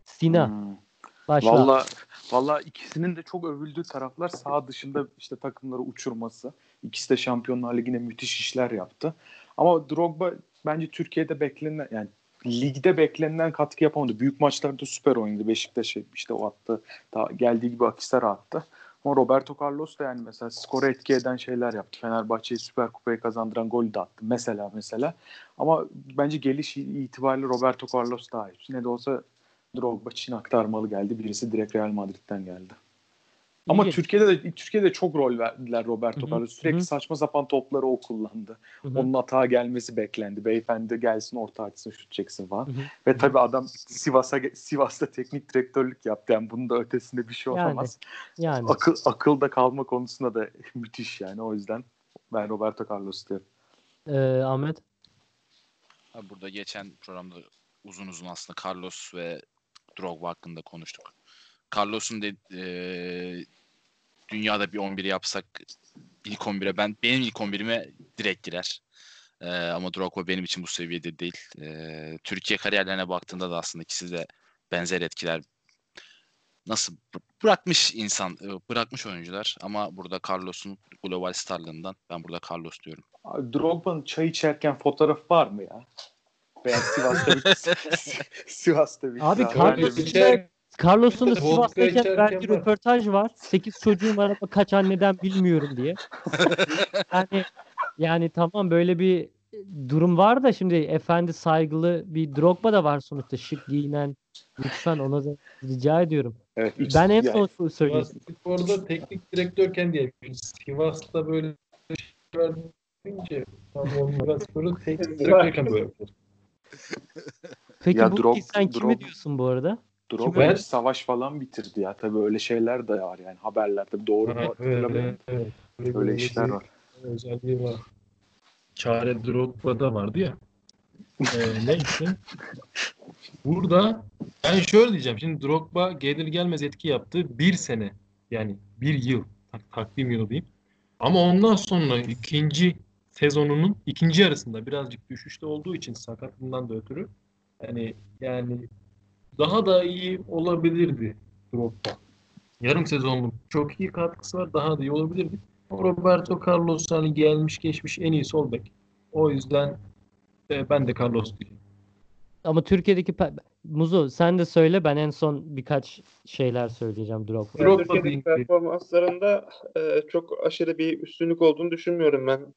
Sina Hmm. başla. Valla valla ikisinin de çok övüldüğü taraflar sağ dışında işte takımları uçurması. İkisi de Şampiyonlar Ligi'ne müthiş işler yaptı. Ama Drogba bence Türkiye'de beklenen yani ligde beklenilen katkı yapamadı. Büyük maçlarda süper oynadı. Beşiktaş işte o attı. Daha geldiği gibi Akisar'a attı. Ama Roberto Carlos da yani mesela skoru etki eden şeyler yaptı. Fenerbahçe'yi Süper Kupayı kazandıran golü de attı. Mesela mesela. Ama bence geliş itibariyle Roberto Carlos daha iyi. Ne de olsa Drogba Çin aktarmalı geldi. Birisi direkt Real Madrid'den geldi. Ama İyi. Türkiye'de de Türkiye'de de çok rol verdiler Roberto Carlos. Sürekli hı hı. saçma sapan topları o kullandı. Hı hı. Onun atağa gelmesi beklendi. Beyefendi gelsin orta açsın şut çeksin falan. Hı hı. Ve tabii adam Sivas'a Sivas'ta teknik direktörlük yaptı. Yani bunun da ötesinde bir şey Yani. olamaz. Yani. Akıl akılda kalma konusunda da müthiş yani. O yüzden ben Roberto Carlos diyorum. Ee, Ahmet. Ha, burada geçen programda uzun uzun aslında Carlos ve Drogba hakkında konuştuk. Carlos'un de e, dünyada bir 11 yapsak ilk 11'e ben benim ilk 11'ime direkt girer. E, ama Drogba benim için bu seviyede değil. E, Türkiye kariyerlerine baktığında da aslında ikisi de benzer etkiler nasıl bı- bırakmış insan e, bırakmış oyuncular ama burada Carlos'un global starlığından ben burada Carlos diyorum. Drogba'nın çay içerken fotoğrafı var mı ya? Ben Sivas'ta bir Sivas'ta bir Abi Carlos içer- Carlos'un da içerken verdiği röportaj var. 8 çocuğum var ama kaç anneden bilmiyorum diye. yani yani tamam böyle bir durum var da şimdi efendi saygılı bir Drogba da var sonuçta şık giyinen. Lütfen ona da rica ediyorum. Evet, iç- Ben en yani- son söyleyeyim. Sivas Spor'da teknik direktörken diye Sivas'ta böyle tam Sivas Spor'da teknik direktörken böyle. Peki Ya bu Drog- sen kimi Drog- diyorsun bu arada? Drogba Ben- savaş falan bitirdi ya. Tabii öyle şeyler de var yani haberlerde. Doğru mu evet, evet. Böyle Öyle bir işler var. Özelliği var. Çare Drogba'da vardı ya. Ee, neyse. Burada ben şöyle diyeceğim. Şimdi Drogba gelir gelmez etki yaptı. Bir sene yani bir yıl tak- takvim yılı diyeyim. Ama ondan sonra ikinci sezonunun ikinci yarısında birazcık düşüşte olduğu için sakatlığından da ötürü yani yani daha da iyi olabilirdi Drogba. Yarım sezonluk çok iyi katkısı var. Daha da iyi olabilirdi. Roberto Carlos hani gelmiş geçmiş en iyi sol bek. O yüzden e, ben de Carlos diyeceğim. Ama Türkiye'deki Muzo sen de söyle ben en son birkaç şeyler söyleyeceğim Drogba. Drogba Türkiye'deki performanslarında e, çok aşırı bir üstünlük olduğunu düşünmüyorum ben.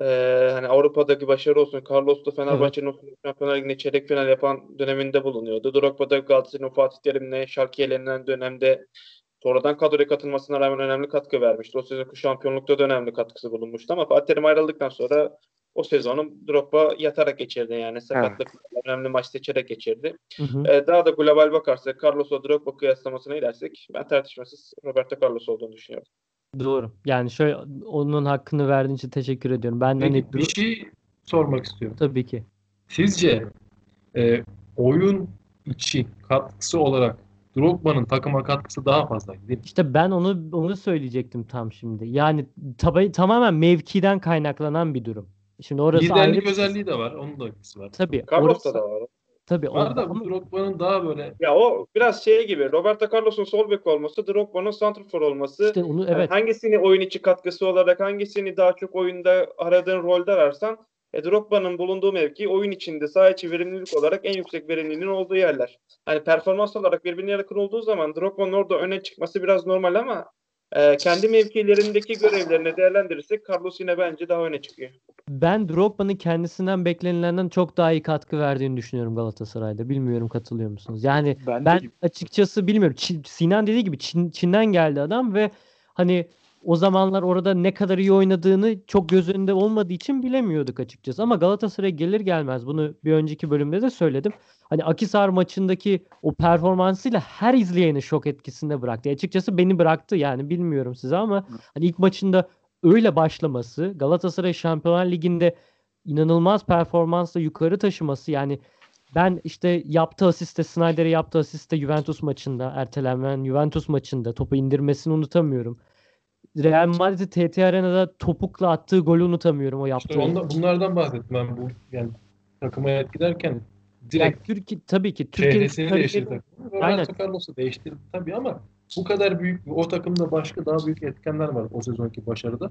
E, hani Avrupa'daki başarı olsun. Carlos da Fenerbahçe'nin Şampiyonlar Ligi'nde çeyrek final yapan döneminde bulunuyordu. Drogba da Galatasaray'ın Fatih Terim'le Schalke'ye elenen dönemde sonradan kadroya katılmasına rağmen önemli katkı vermişti. O sezonki şampiyonlukta da önemli katkısı bulunmuştu ama Fatih Terim ayrıldıktan sonra o sezonu Drogba yatarak geçirdi yani sakatlık önemli maç seçerek geçirdi. Hı hı. Ee, daha da global bakarsak Carlos'la Drogba kıyaslamasına gidersek ben tartışmasız Roberto Carlos olduğunu düşünüyorum. Doğru. Yani şöyle onun hakkını verdiğin için teşekkür ediyorum. Ben Peki, hani bir şey sormak istiyorum. tabii ki. Sizce e, oyun içi katkısı olarak Drogba'nın takıma katkısı daha fazla değil mi? İşte ben onu onu söyleyecektim tam şimdi. Yani tabi, tamamen mevkiden kaynaklanan bir durum. Şimdi orası ayrı Liderlik bir- özelliği de var. Onun da etkisi var. Tabii. Carlos'ta orası- da var. Tabii. Var da bu Drogba'nın daha böyle Ya o biraz şey gibi Roberto Carlos'un sol bek olması, Drogba'nın santrfor olması. işte onu Yani evet. hangisini oyun içi katkısı olarak hangisini daha çok oyunda aradığın rolde ararsan e, Drogba'nın bulunduğu mevki oyun içinde saha içi verimlilik olarak en yüksek verimliliğin olduğu yerler. Hani performans olarak birbirine yakın olduğu zaman Drogba'nın orada öne çıkması biraz normal ama e, kendi mevkilerindeki görevlerini değerlendirirsek Carlos yine bence daha öne çıkıyor. Ben Drogba'nın kendisinden beklenilenden çok daha iyi katkı verdiğini düşünüyorum Galatasaray'da. Bilmiyorum katılıyor musunuz? Yani Ben, ben açıkçası bilmiyorum. Çin- Sinan dediği gibi Çin, Çin'den geldi adam ve hani o zamanlar orada ne kadar iyi oynadığını çok göz önünde olmadığı için bilemiyorduk açıkçası. Ama Galatasaray'a gelir gelmez bunu bir önceki bölümde de söyledim. Hani Akisar maçındaki o performansıyla her izleyeni şok etkisinde bıraktı. Açıkçası beni bıraktı yani bilmiyorum size ama hani ilk maçında öyle başlaması Galatasaray Şampiyonlar Ligi'nde inanılmaz performansla yukarı taşıması yani ben işte yaptığı asiste Snyder'e yaptığı asiste Juventus maçında ertelenen Juventus maçında topu indirmesini unutamıyorum. Real Madrid'i TT Arena'da topukla attığı golü unutamıyorum o yaptığı. işte onda, bunlardan bahsettim ben bu yani takıma Yani direkt Türkiye tabii ki Türkiye'nin değiştirdi. Aynen. Carlos'u değiştirdi tabii ama bu kadar büyük o takımda başka daha büyük etkenler var o sezonki başarıda.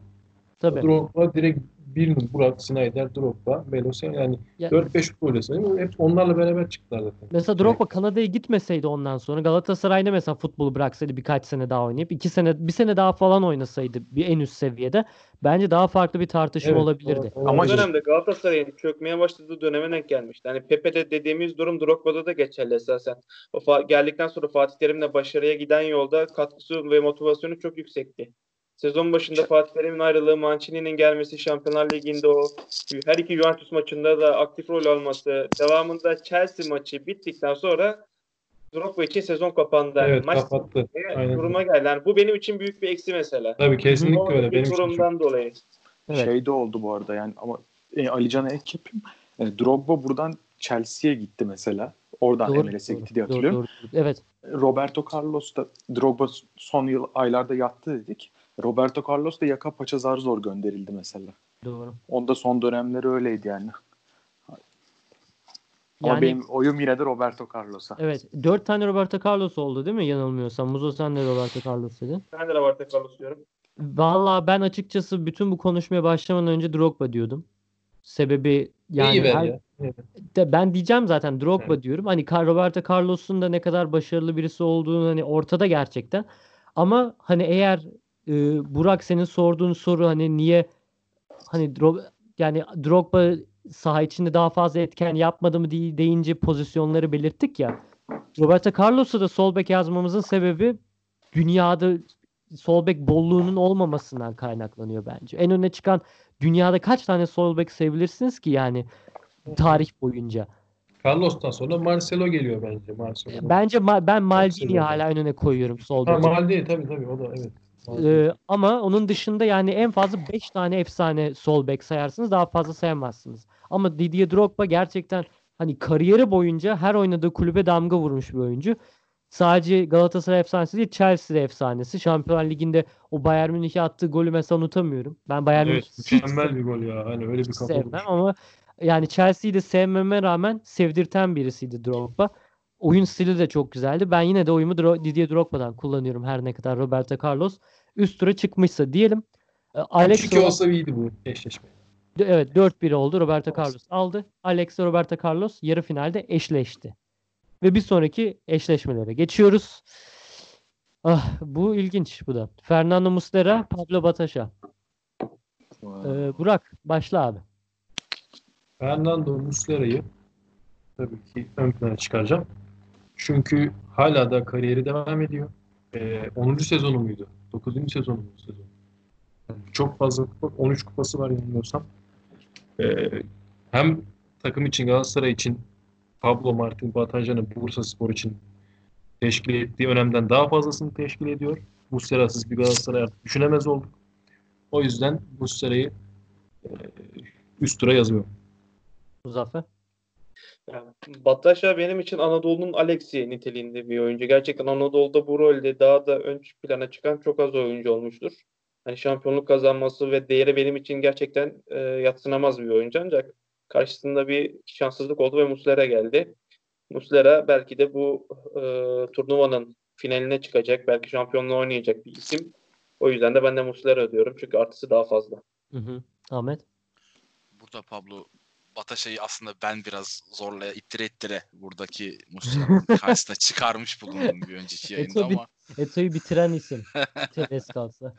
Tabii. Drogba direkt bir numara Burak, Snyder, Drogba, Melos yani Ya- 4-5 futbol sayayım. Hep onlarla beraber çıktılar zaten. Mesela Drogba Kanada'ya gitmeseydi ondan sonra Galatasaray'da mesela futbolu bıraksaydı birkaç sene daha oynayıp iki sene bir sene daha falan oynasaydı bir en üst seviyede bence daha farklı bir tartışma Evet, olabilirdi. o- Ama Ama olabilir. dönemde Galatasaray'ın çökmeye başladığı döneme denk gelmişti. Hani Pepe'de dediğimiz durum Drogba'da da geçerli esasen. O fa- geldikten sonra Fatih Terim'le başarıya giden yolda katkısı ve motivasyonu çok yüksekti. Sezon başında Fatih Terim'in ayrılığı, Mancini'nin gelmesi, Şampiyonlar Ligi'nde o her iki Juventus maçında da aktif rol alması, devamında Chelsea maçı bittikten sonra Drogba için sezon kapandı. Evet maç kapattı. Aynen. duruma geldi. Yani bu benim için büyük bir eksi mesela. Tabii kesinlikle öyle. Benim için çok- durumdan dolayı. Evet. Şey de oldu bu arada yani ama e, Ali Can'a ek yapayım. E, Drogba buradan Chelsea'ye gitti mesela. Oradan Doğru, MLS'e doğru, gitti diye doğru, hatırlıyorum. doğru. Evet. Roberto Carlos da Drogba son yıl aylarda yattı dedik. Roberto Carlos da yaka paça zar zor gönderildi mesela. Doğru. Onda son dönemleri öyleydi yani. Ama Yani- benim oyum yine de Roberto Carlos'a. Evet. Dört tane Roberto Carlos oldu değil mi? Yanılmıyorsam. Muzo sen de Roberto Carlos dedin. Ben de Roberto Carlos diyorum. Vallahi ben açıkçası bütün bu konuşmaya başlamadan önce Drogba diyordum. Sebebi yani İyi her- de ben diyeceğim zaten Drogba Evet. diyorum. Hani Roberto Carlos'un da ne kadar başarılı birisi olduğunu hani ortada gerçekten. Ama hani eğer e, Burak senin sorduğun soru hani niye hani yani Drogba saha içinde daha fazla etken yapmadı mı diye deyince pozisyonları belirttik ya. Roberto Carlos'u da sol bek yazmamızın sebebi dünyada sol bek bolluğunun olmamasından kaynaklanıyor bence. En öne çıkan dünyada kaç tane sol bek sayabilirsiniz ki yani tarih boyunca. Carlos'tan sonra Marcelo geliyor bence. Marcelo. Bence ma- ben Maldini'yi hala en öne koyuyorum sol bek. Maldini tabii tabii o da evet. Ee, ama onun dışında yani en fazla 5 tane efsane sol bek sayarsınız daha fazla sayamazsınız. Ama Didier Drogba gerçekten hani kariyeri boyunca her oynadığı kulübe damga vurmuş bir oyuncu. Sadece Galatasaray efsanesi değil Chelsea efsanesi. Şampiyonlar Ligi'nde o Bayern Münih'e attığı golü mesela unutamıyorum. Ben Bayern evet, Münih'i hiç mükemmel bir gol ya. Hani öyle bir kafa sevmem ama yani Chelsea'yi de sevmeme rağmen sevdirten birisiydi Drogba. Oyun stili de çok güzeldi. Ben yine de oyumu Dro- Didier Drogba'dan kullanıyorum her ne kadar Roberto Carlos üst tura çıkmışsa diyelim. E, Alex Çünkü olsa iyiydi bu eşleşme. evet 4-1 oldu. Roberto Carlos aldı. Alex ve Roberto Carlos yarı finalde eşleşti. Ve bir sonraki eşleşmelere geçiyoruz. Ah, bu ilginç bu da. Fernando Muslera, Pablo Bataşa. Ee, Burak başla abi. Fernando Muslera'yı tabii ki ön plana çıkaracağım. Çünkü hala da kariyeri devam ediyor. Ee, 10. sezonu muydu? 9. sezonu mu bu sezon? Yani çok fazla kupa, 13 kupası var yanılmıyorsam. Ee, hem takım için Galatasaray için Pablo Martin Batajan'ın Bursa Spor için teşkil ettiği önemden daha fazlasını teşkil ediyor. Muslera'sız bir Galatasaray artık düşünemez olduk. O yüzden Muslera'yı e, üst tura yazıyorum. Muzaffer. Yani Bataşa benim için Anadolu'nun Alexi niteliğinde bir oyuncu. Gerçekten Anadolu'da bu rolde daha da ön plana çıkan çok az oyuncu olmuştur. Hani şampiyonluk kazanması ve değeri benim için gerçekten e, yatsınamaz bir oyuncu ancak karşısında bir şanssızlık oldu ve Muslera geldi. Muslera belki de bu e, turnuvanın finaline çıkacak, belki şampiyonluğu oynayacak bir isim. O yüzden de ben de Muslera diyorum çünkü artısı daha fazla. Hı hı. Ahmet. Burada Pablo Bataşa'yı aslında ben biraz zorla ittire ittire buradaki Muslera'nın karşısına çıkarmış bulundum bir önceki yayında Eto ama Eto'yu bitiren isim. Tevez kalsa.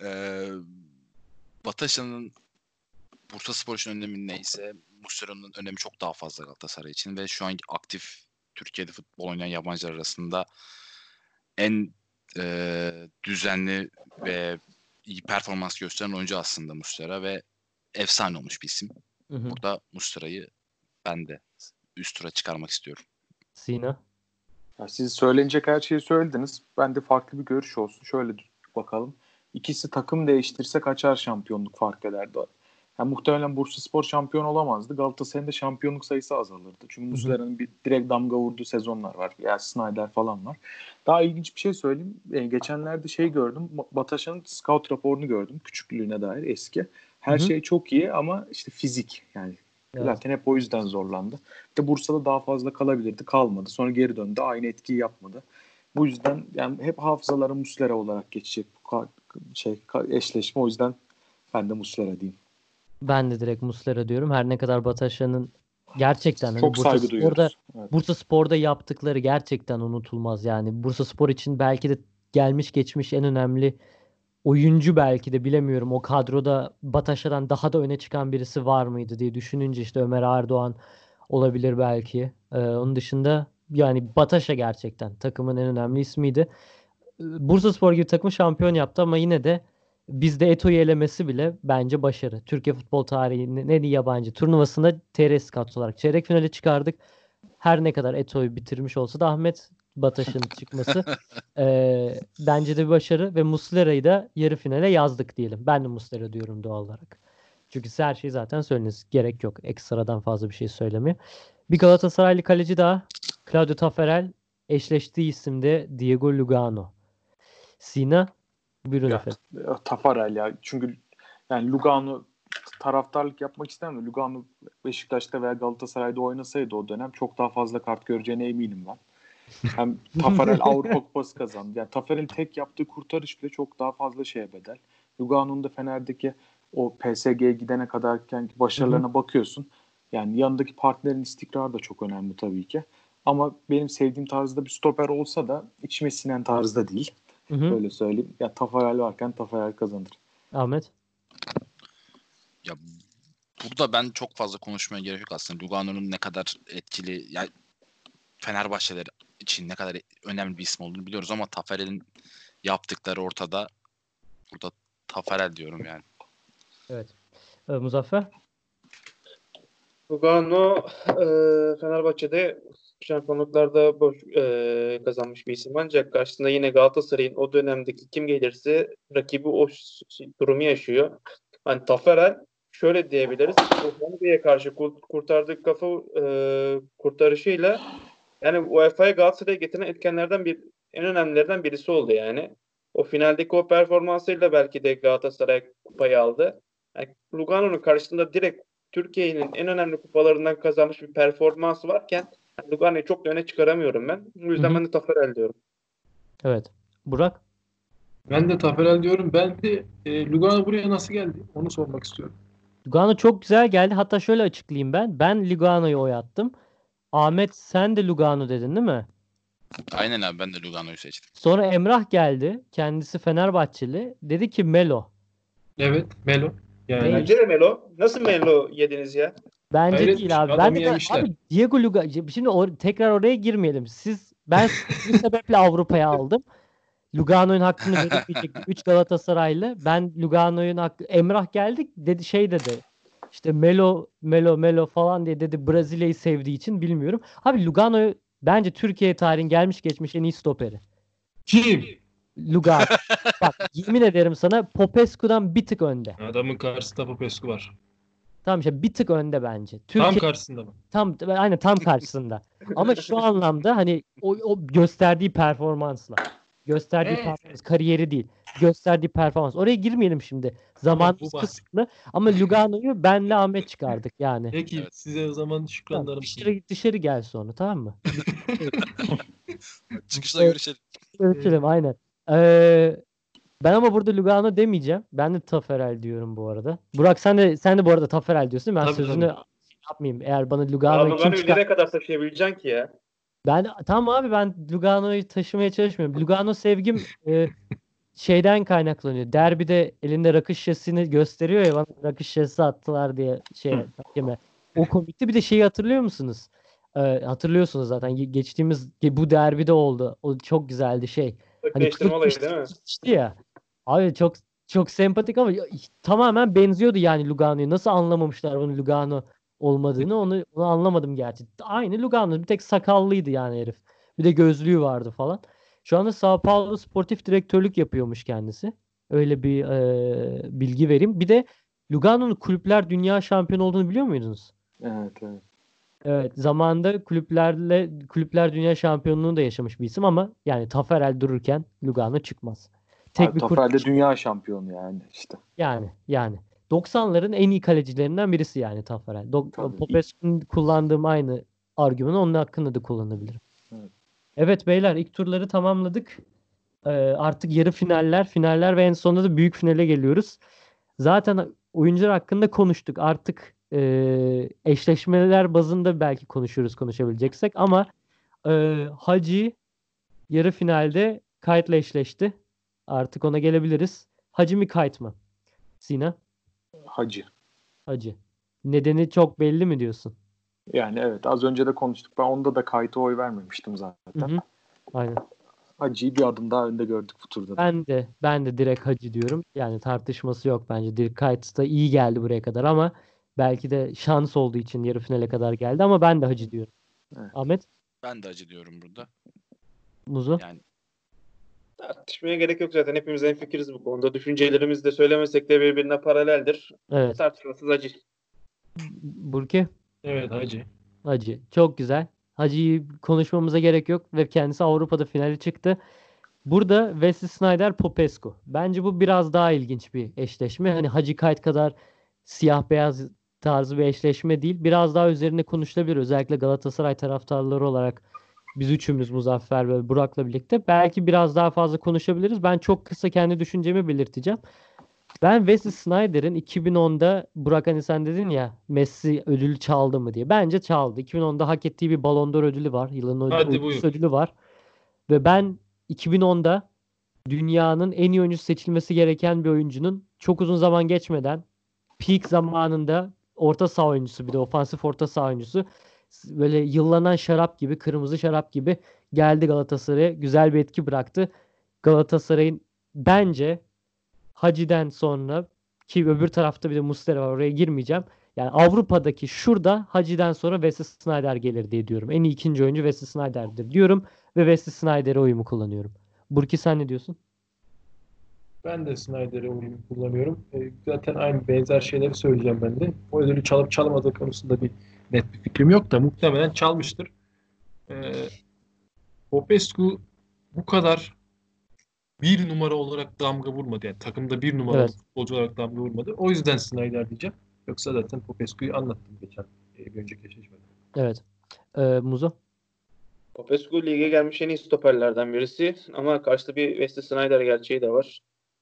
Ee, Bataşa'nın Bursa Spor için önemi neyse Muslera'nın önemi çok daha fazla Galatasaray için ve şu an aktif Türkiye'de futbol oynayan yabancılar arasında en e, düzenli ve iyi performans gösteren oyuncu aslında Muslera ve efsane olmuş bir isim. Hı hı. Burada Muslera'yı ben de üst tura çıkarmak istiyorum. Sina. Ya siz söylenecek her şeyi söylediniz. Ben de farklı bir görüş olsun. Şöyle bakalım. İkisi takım değiştirse kaçar şampiyonluk fark ederdi. Yani muhtemelen Bursaspor şampiyon olamazdı. Galatasaray'ın da şampiyonluk sayısı azalırdı. Çünkü Muslera'nın bir direkt damga vurduğu sezonlar var. Ya Snyder falan var. Daha ilginç bir şey söyleyeyim. E, geçenlerde şey gördüm. Bataşan'ın scout raporunu gördüm. Küçüklüğüne dair eski. Her Hı hı. şey çok iyi ama işte fizik yani Evet. Zaten hep o yüzden zorlandı. De Bursa'da daha fazla kalabilirdi. Kalmadı. Sonra geri döndü. Aynı etkiyi yapmadı. Bu yüzden yani hep hafızaları Muslera olarak geçecek bu şey eşleşme. O yüzden ben de Muslera diyeyim. Ben de direkt Muslera diyorum. Her ne kadar Bataşa'nın gerçekten hani Çok Bursa saygı Spor'da duyuyoruz. Evet. Bursa Spor'da yaptıkları gerçekten unutulmaz yani. Bursa Spor için belki de gelmiş geçmiş en önemli oyuncu belki de bilemiyorum. O kadroda Bataşa'dan daha da öne çıkan birisi var mıydı diye düşününce işte Ömer Erdoğan olabilir belki. Ee, onun dışında yani Bataşa gerçekten takımın en önemli ismiydi. Ee, Bursa Spor gibi takımı şampiyon yaptı ama yine de bizde Eto'yu elemesi bile bence başarı. Türkiye futbol tarihinin en iyi yabancı turnuvasında TR Scouts olarak çeyrek finale çıkardık. Her ne kadar Eto'yu bitirmiş olsa da Ahmet Bataş'ın çıkması eee, bence de bir başarı ve Muslera'yı da yarı finale yazdık diyelim. Ben de Muslera diyorum doğal olarak. Çünkü siz her şeyi zaten söylediniz. Gerek yok. Ekstradan fazla bir şey söylemeye. Bir Galatasaraylı kaleci daha. Claudio Taffarel eşleştiği isimde Diego Lugano. Sina buyurun Ya, efendim. Tafarel ya. Çünkü yani Lugano taraftarlık yapmak istemem. Lugano Beşiktaş'ta veya Galatasaray'da oynasaydı o dönem çok daha fazla kart göreceğine eminim ben. Hem Tafarel Avrupa Kupası kazandı. Yani Tafarel'in tek yaptığı kurtarış bile çok daha fazla şeye bedel. Lugano'nun da Fener'deki o PSG'ye gidene kadarken başarılarına bakıyorsun. Yani yanındaki partnerin istikrarı da çok önemli tabii ki. Ama benim sevdiğim tarzda bir stoper olsa da içime sinen tarzda değil. Hı hı. Öyle söyleyeyim. Ya Tafarel varken Tafarel kazanır. Ahmet. Ya burada ben çok fazla konuşmaya gerek yok aslında. Lugano'nun ne kadar etkili yani Fenerbahçeler için ne kadar önemli bir isim olduğunu biliyoruz ama Taferel'in yaptıkları ortada. Burada Taferel diyorum yani. Evet. Ee, Muzaffer. Lugano e, Fenerbahçe'de şampiyonluklarda boş, e, kazanmış bir isim ancak karşısında yine Galatasaray'ın o dönemdeki kim gelirse rakibi o durumu yaşıyor. Hani Taferel şöyle diyebiliriz. Hollanda'ya karşı kurt- kurtardığı kafa e, kurtarışıyla yani UEFA'ya Galatasaray'a getiren etkenlerden bir en önemlilerden birisi oldu yani. O finaldeki o performansıyla belki de Galatasaray kupayı aldı. Yani Lugano'nun karşısında direkt Türkiye'nin en önemli kupalarından kazanmış bir performansı varken Lugano'yu çok da öne çıkaramıyorum ben. O yüzden Hı hı. ben de Taferel diyorum. Evet. Burak. Ben de Taferel diyorum. Ben de e, Lugano buraya nasıl geldi? Onu sormak istiyorum. Lugano çok güzel geldi. Hatta şöyle açıklayayım ben. Ben Lugano'yu oy attım. Ahmet sen de Lugano dedin değil mi? Aynen abi ben de Lugano'yu seçtim. Sonra Emrah geldi. Kendisi Fenerbahçeli. Dedi ki Melo. Evet, Melo. Yani Değil. Bence de Melo. Nasıl Melo yediniz ya? Bence Hayret değil bir abi. Ben de yemişler. abi Diego Lugano şimdi or- tekrar oraya girmeyelim. Siz ben bu sebeple Avrupa'ya aldım. Lugano'nun hakkını veremeyecek 3 Galatasaraylı. Ben Lugano'nun hakkı Emrah geldik dedi şey dedi. İşte Melo Melo Melo falan diye dedi Brezilya'yı sevdiği için bilmiyorum. Abi Lugano bence Türkiye tarihin gelmiş geçmiş en iyi stoperi. kim? Lugano. Bak yemin ederim sana Popescu'dan bir tık önde. Adamın karşısında Popescu var. Tamam işte bir tık önde bence. Tam Türkiye karşısında mı? Tam aynen tam karşısında. Ama şu anlamda hani o, o gösterdiği performansla. Gösterdiği Evet. performans, kariyeri değil. Gösterdiği performans. Oraya girmeyelim şimdi. Zamanımız bu bahs- kısıtlı. Ama Lugano'yu benle Ahmet çıkardık yani. Peki Evet. size o zaman Tamam, şükranlarım. dışarı, dışarı gel sonra tamam mı? Çıkışta Evet. görüşelim. Ölçelim aynen. Ee, ben ama burada Lugano demeyeceğim. Ben de Taferel diyorum bu arada. Burak sen de sen de bu arada Taferel diyorsun. değil mi? Ben Tabii, sözünü tabii. yapmayayım. Eğer bana Ya Lugano'yu kim çıkar... kadar taşıyabileceksin ki ya? Ben tamam abi ben Lugano'yu taşımaya çalışmıyorum. Lugano sevgim e, şeyden kaynaklanıyor. Derbide elinde rakı şişesini gösteriyor ya bana rakı şişesi attılar diye şey hakeme. O komikti. Bir de şeyi hatırlıyor musunuz? E, hatırlıyorsunuz zaten. Ge- Geçtiğimiz ge- bu derbide oldu. O çok güzeldi şey. Hani olayı değil mi? ya. Abi çok çok sempatik ama tamamen benziyordu yani Lugano'ya. Nasıl anlamamışlar onun Lugano olmadığını onu, onu anlamadım gerçi. Aynı Lugano. Bir tek sakallıydı yani herif. Bir de gözlüğü vardı falan. Şu anda Sao Paulo sportif direktörlük yapıyormuş kendisi. Öyle bir e, bilgi vereyim. Bir de Lugano'nun kulüpler dünya şampiyonu olduğunu biliyor muydunuz? Evet evet. Evet, zamanında kulüplerle kulüpler dünya şampiyonluğunu da yaşamış bir isim ama yani Taferel dururken Lugano çıkmaz. Tek Abi bir Taferel de dünya şampiyonu yani işte. yani yani 90'ların en iyi kalecilerinden birisi yani. Dok- Tabii. Popescu'nun kullandığım aynı argümanı onun hakkında da kullanabilirim. Evet. Evet beyler ilk turları tamamladık. Ee, artık yarı finaller, finaller ve en sonunda da büyük finale geliyoruz. Zaten oyuncular hakkında konuştuk. Artık e, eşleşmeler bazında belki konuşuruz konuşabileceksek ama e, Hacı yarı finalde Kayt'la eşleşti. Artık ona gelebiliriz. Hacı mı Kayt mı? Sina? Hacı. Hacı. Nedeni çok belli mi diyorsun? Yani evet az önce de konuştuk. Ben onda da kayıta oy vermemiştim zaten. Hı hı. Aynen. Hacı'yı bir adım daha önde gördük bu turda. da. Ben de ben de direkt Hacı diyorum. Yani tartışması yok bence. Direkt Kayt da iyi geldi buraya kadar ama belki de şans olduğu için yarı finale kadar geldi ama ben de Hacı diyorum. Evet. Ahmet Ben de acı diyorum burada. Muzu. Yani Tartışmaya gerek yok zaten. Hepimiz en fikiriz bu konuda. Düşüncelerimiz de söylemesek de birbirine paraleldir. Evet. Tartışmasız acı. Burki. Evet Hacı. Hacı. Çok güzel. Hacı'yı konuşmamıza gerek yok ve kendisi Avrupa'da finale çıktı. Burada Wesley Sneijder Popescu. Bence bu biraz daha ilginç bir eşleşme. Hani Hacı Kayt kadar siyah beyaz tarzı bir eşleşme değil. Biraz daha üzerine konuşulabilir. Özellikle Galatasaray taraftarları olarak biz üçümüz Muzaffer ve Burak'la birlikte belki biraz daha fazla konuşabiliriz. Ben çok kısa kendi düşüncemi belirteceğim. Ben Wesley Snyder'in 2010'da Burak hani sen dedin ya Messi ödülü çaldı mı diye. Bence çaldı. 2010'da hak ettiği bir Ballon d'Or ödülü var. Yılın ödülü, oyuncusu var. Ve ben 2010'da dünyanın en iyi oyuncusu seçilmesi gereken bir oyuncunun çok uzun zaman geçmeden peak zamanında orta saha oyuncusu bir de ofansif orta saha oyuncusu böyle yıllanan şarap gibi kırmızı şarap gibi geldi Galatasaray'a güzel bir etki bıraktı. Galatasaray'ın bence Hacı'den sonra ki öbür tarafta bir de Muslera var oraya girmeyeceğim. Yani Avrupa'daki şurada Hacı'den sonra Wesley Sneijder gelir diye diyorum. En iyi ikinci oyuncu Wesley Sneijder'dir diyorum ve Wesley Sneijder'e oyumu kullanıyorum. Burki sen ne diyorsun? Ben de Snyder'e oyunu kullanıyorum. E, zaten aynı benzer şeyleri söyleyeceğim ben de. O ödülü çalıp çalmadığı konusunda bir net bir fikrim yok da muhtemelen çalmıştır. E, Popescu bu kadar bir numara olarak damga vurmadı. Yani takımda bir numaralı Evet. futbolcu olarak damga vurmadı. O yüzden Snyder diyeceğim. Yoksa zaten Popescu'yu anlattım geçen e, bir önceki eşleşmede. Evet. Ee, Muzo? Popescu lige gelmiş en iyi stoperlerden birisi ama karşıda bir Wesley Sneijder gerçeği de var.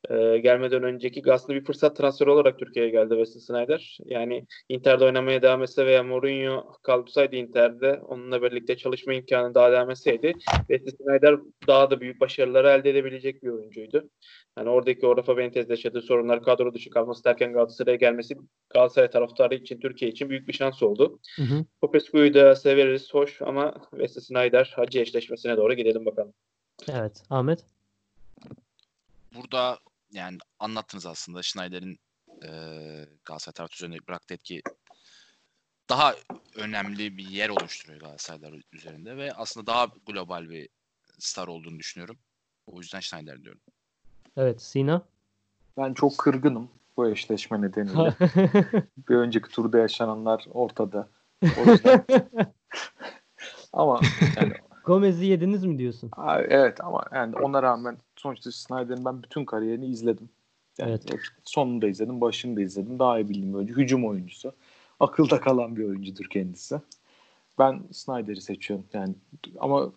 Ee, gelmeden önceki aslında bir fırsat transferi olarak Türkiye'ye geldi Wesley Sneijder. Yani Inter'de oynamaya devam etse veya Mourinho kalsaydı Inter'de onunla birlikte çalışma imkanı daha devam etseydi Wesley Sneijder daha da büyük başarıları elde edebilecek bir oyuncuydu. Yani oradaki o Rafa Benitez'le yaşadığı sorunlar kadro dışı kalması derken Galatasaray'a gelmesi Galatasaray taraftarı için Türkiye için büyük bir şans oldu. Hı hı. Popescu'yu da severiz, hoş ama Wesley Sneijder Hacı eşleşmesine doğru gidelim bakalım. Evet. Ahmet? Burada yani anlattınız aslında Schneider'in e, Galatasaray taraftarı üzerine bıraktığı etki daha önemli bir yer oluşturuyor Galatasaraylar üzerinde ve aslında daha global bir star olduğunu düşünüyorum. O yüzden Schneider diyorum. Evet. Sina? Ben çok kırgınım bu eşleşme nedeniyle. bir önceki turda yaşananlar ortada. O yüzden ama yani, Gomez'i yediniz mi diyorsun? a- evet ama yani ona rağmen sonuçta Snyder'in ben bütün kariyerini izledim. Yani Evet. sonunu da izledim, başını da izledim. Daha iyi bildiğim oyuncu. Hücum oyuncusu. Akılda kalan bir oyuncudur kendisi. Ben Snyder'i seçiyorum. Yani ama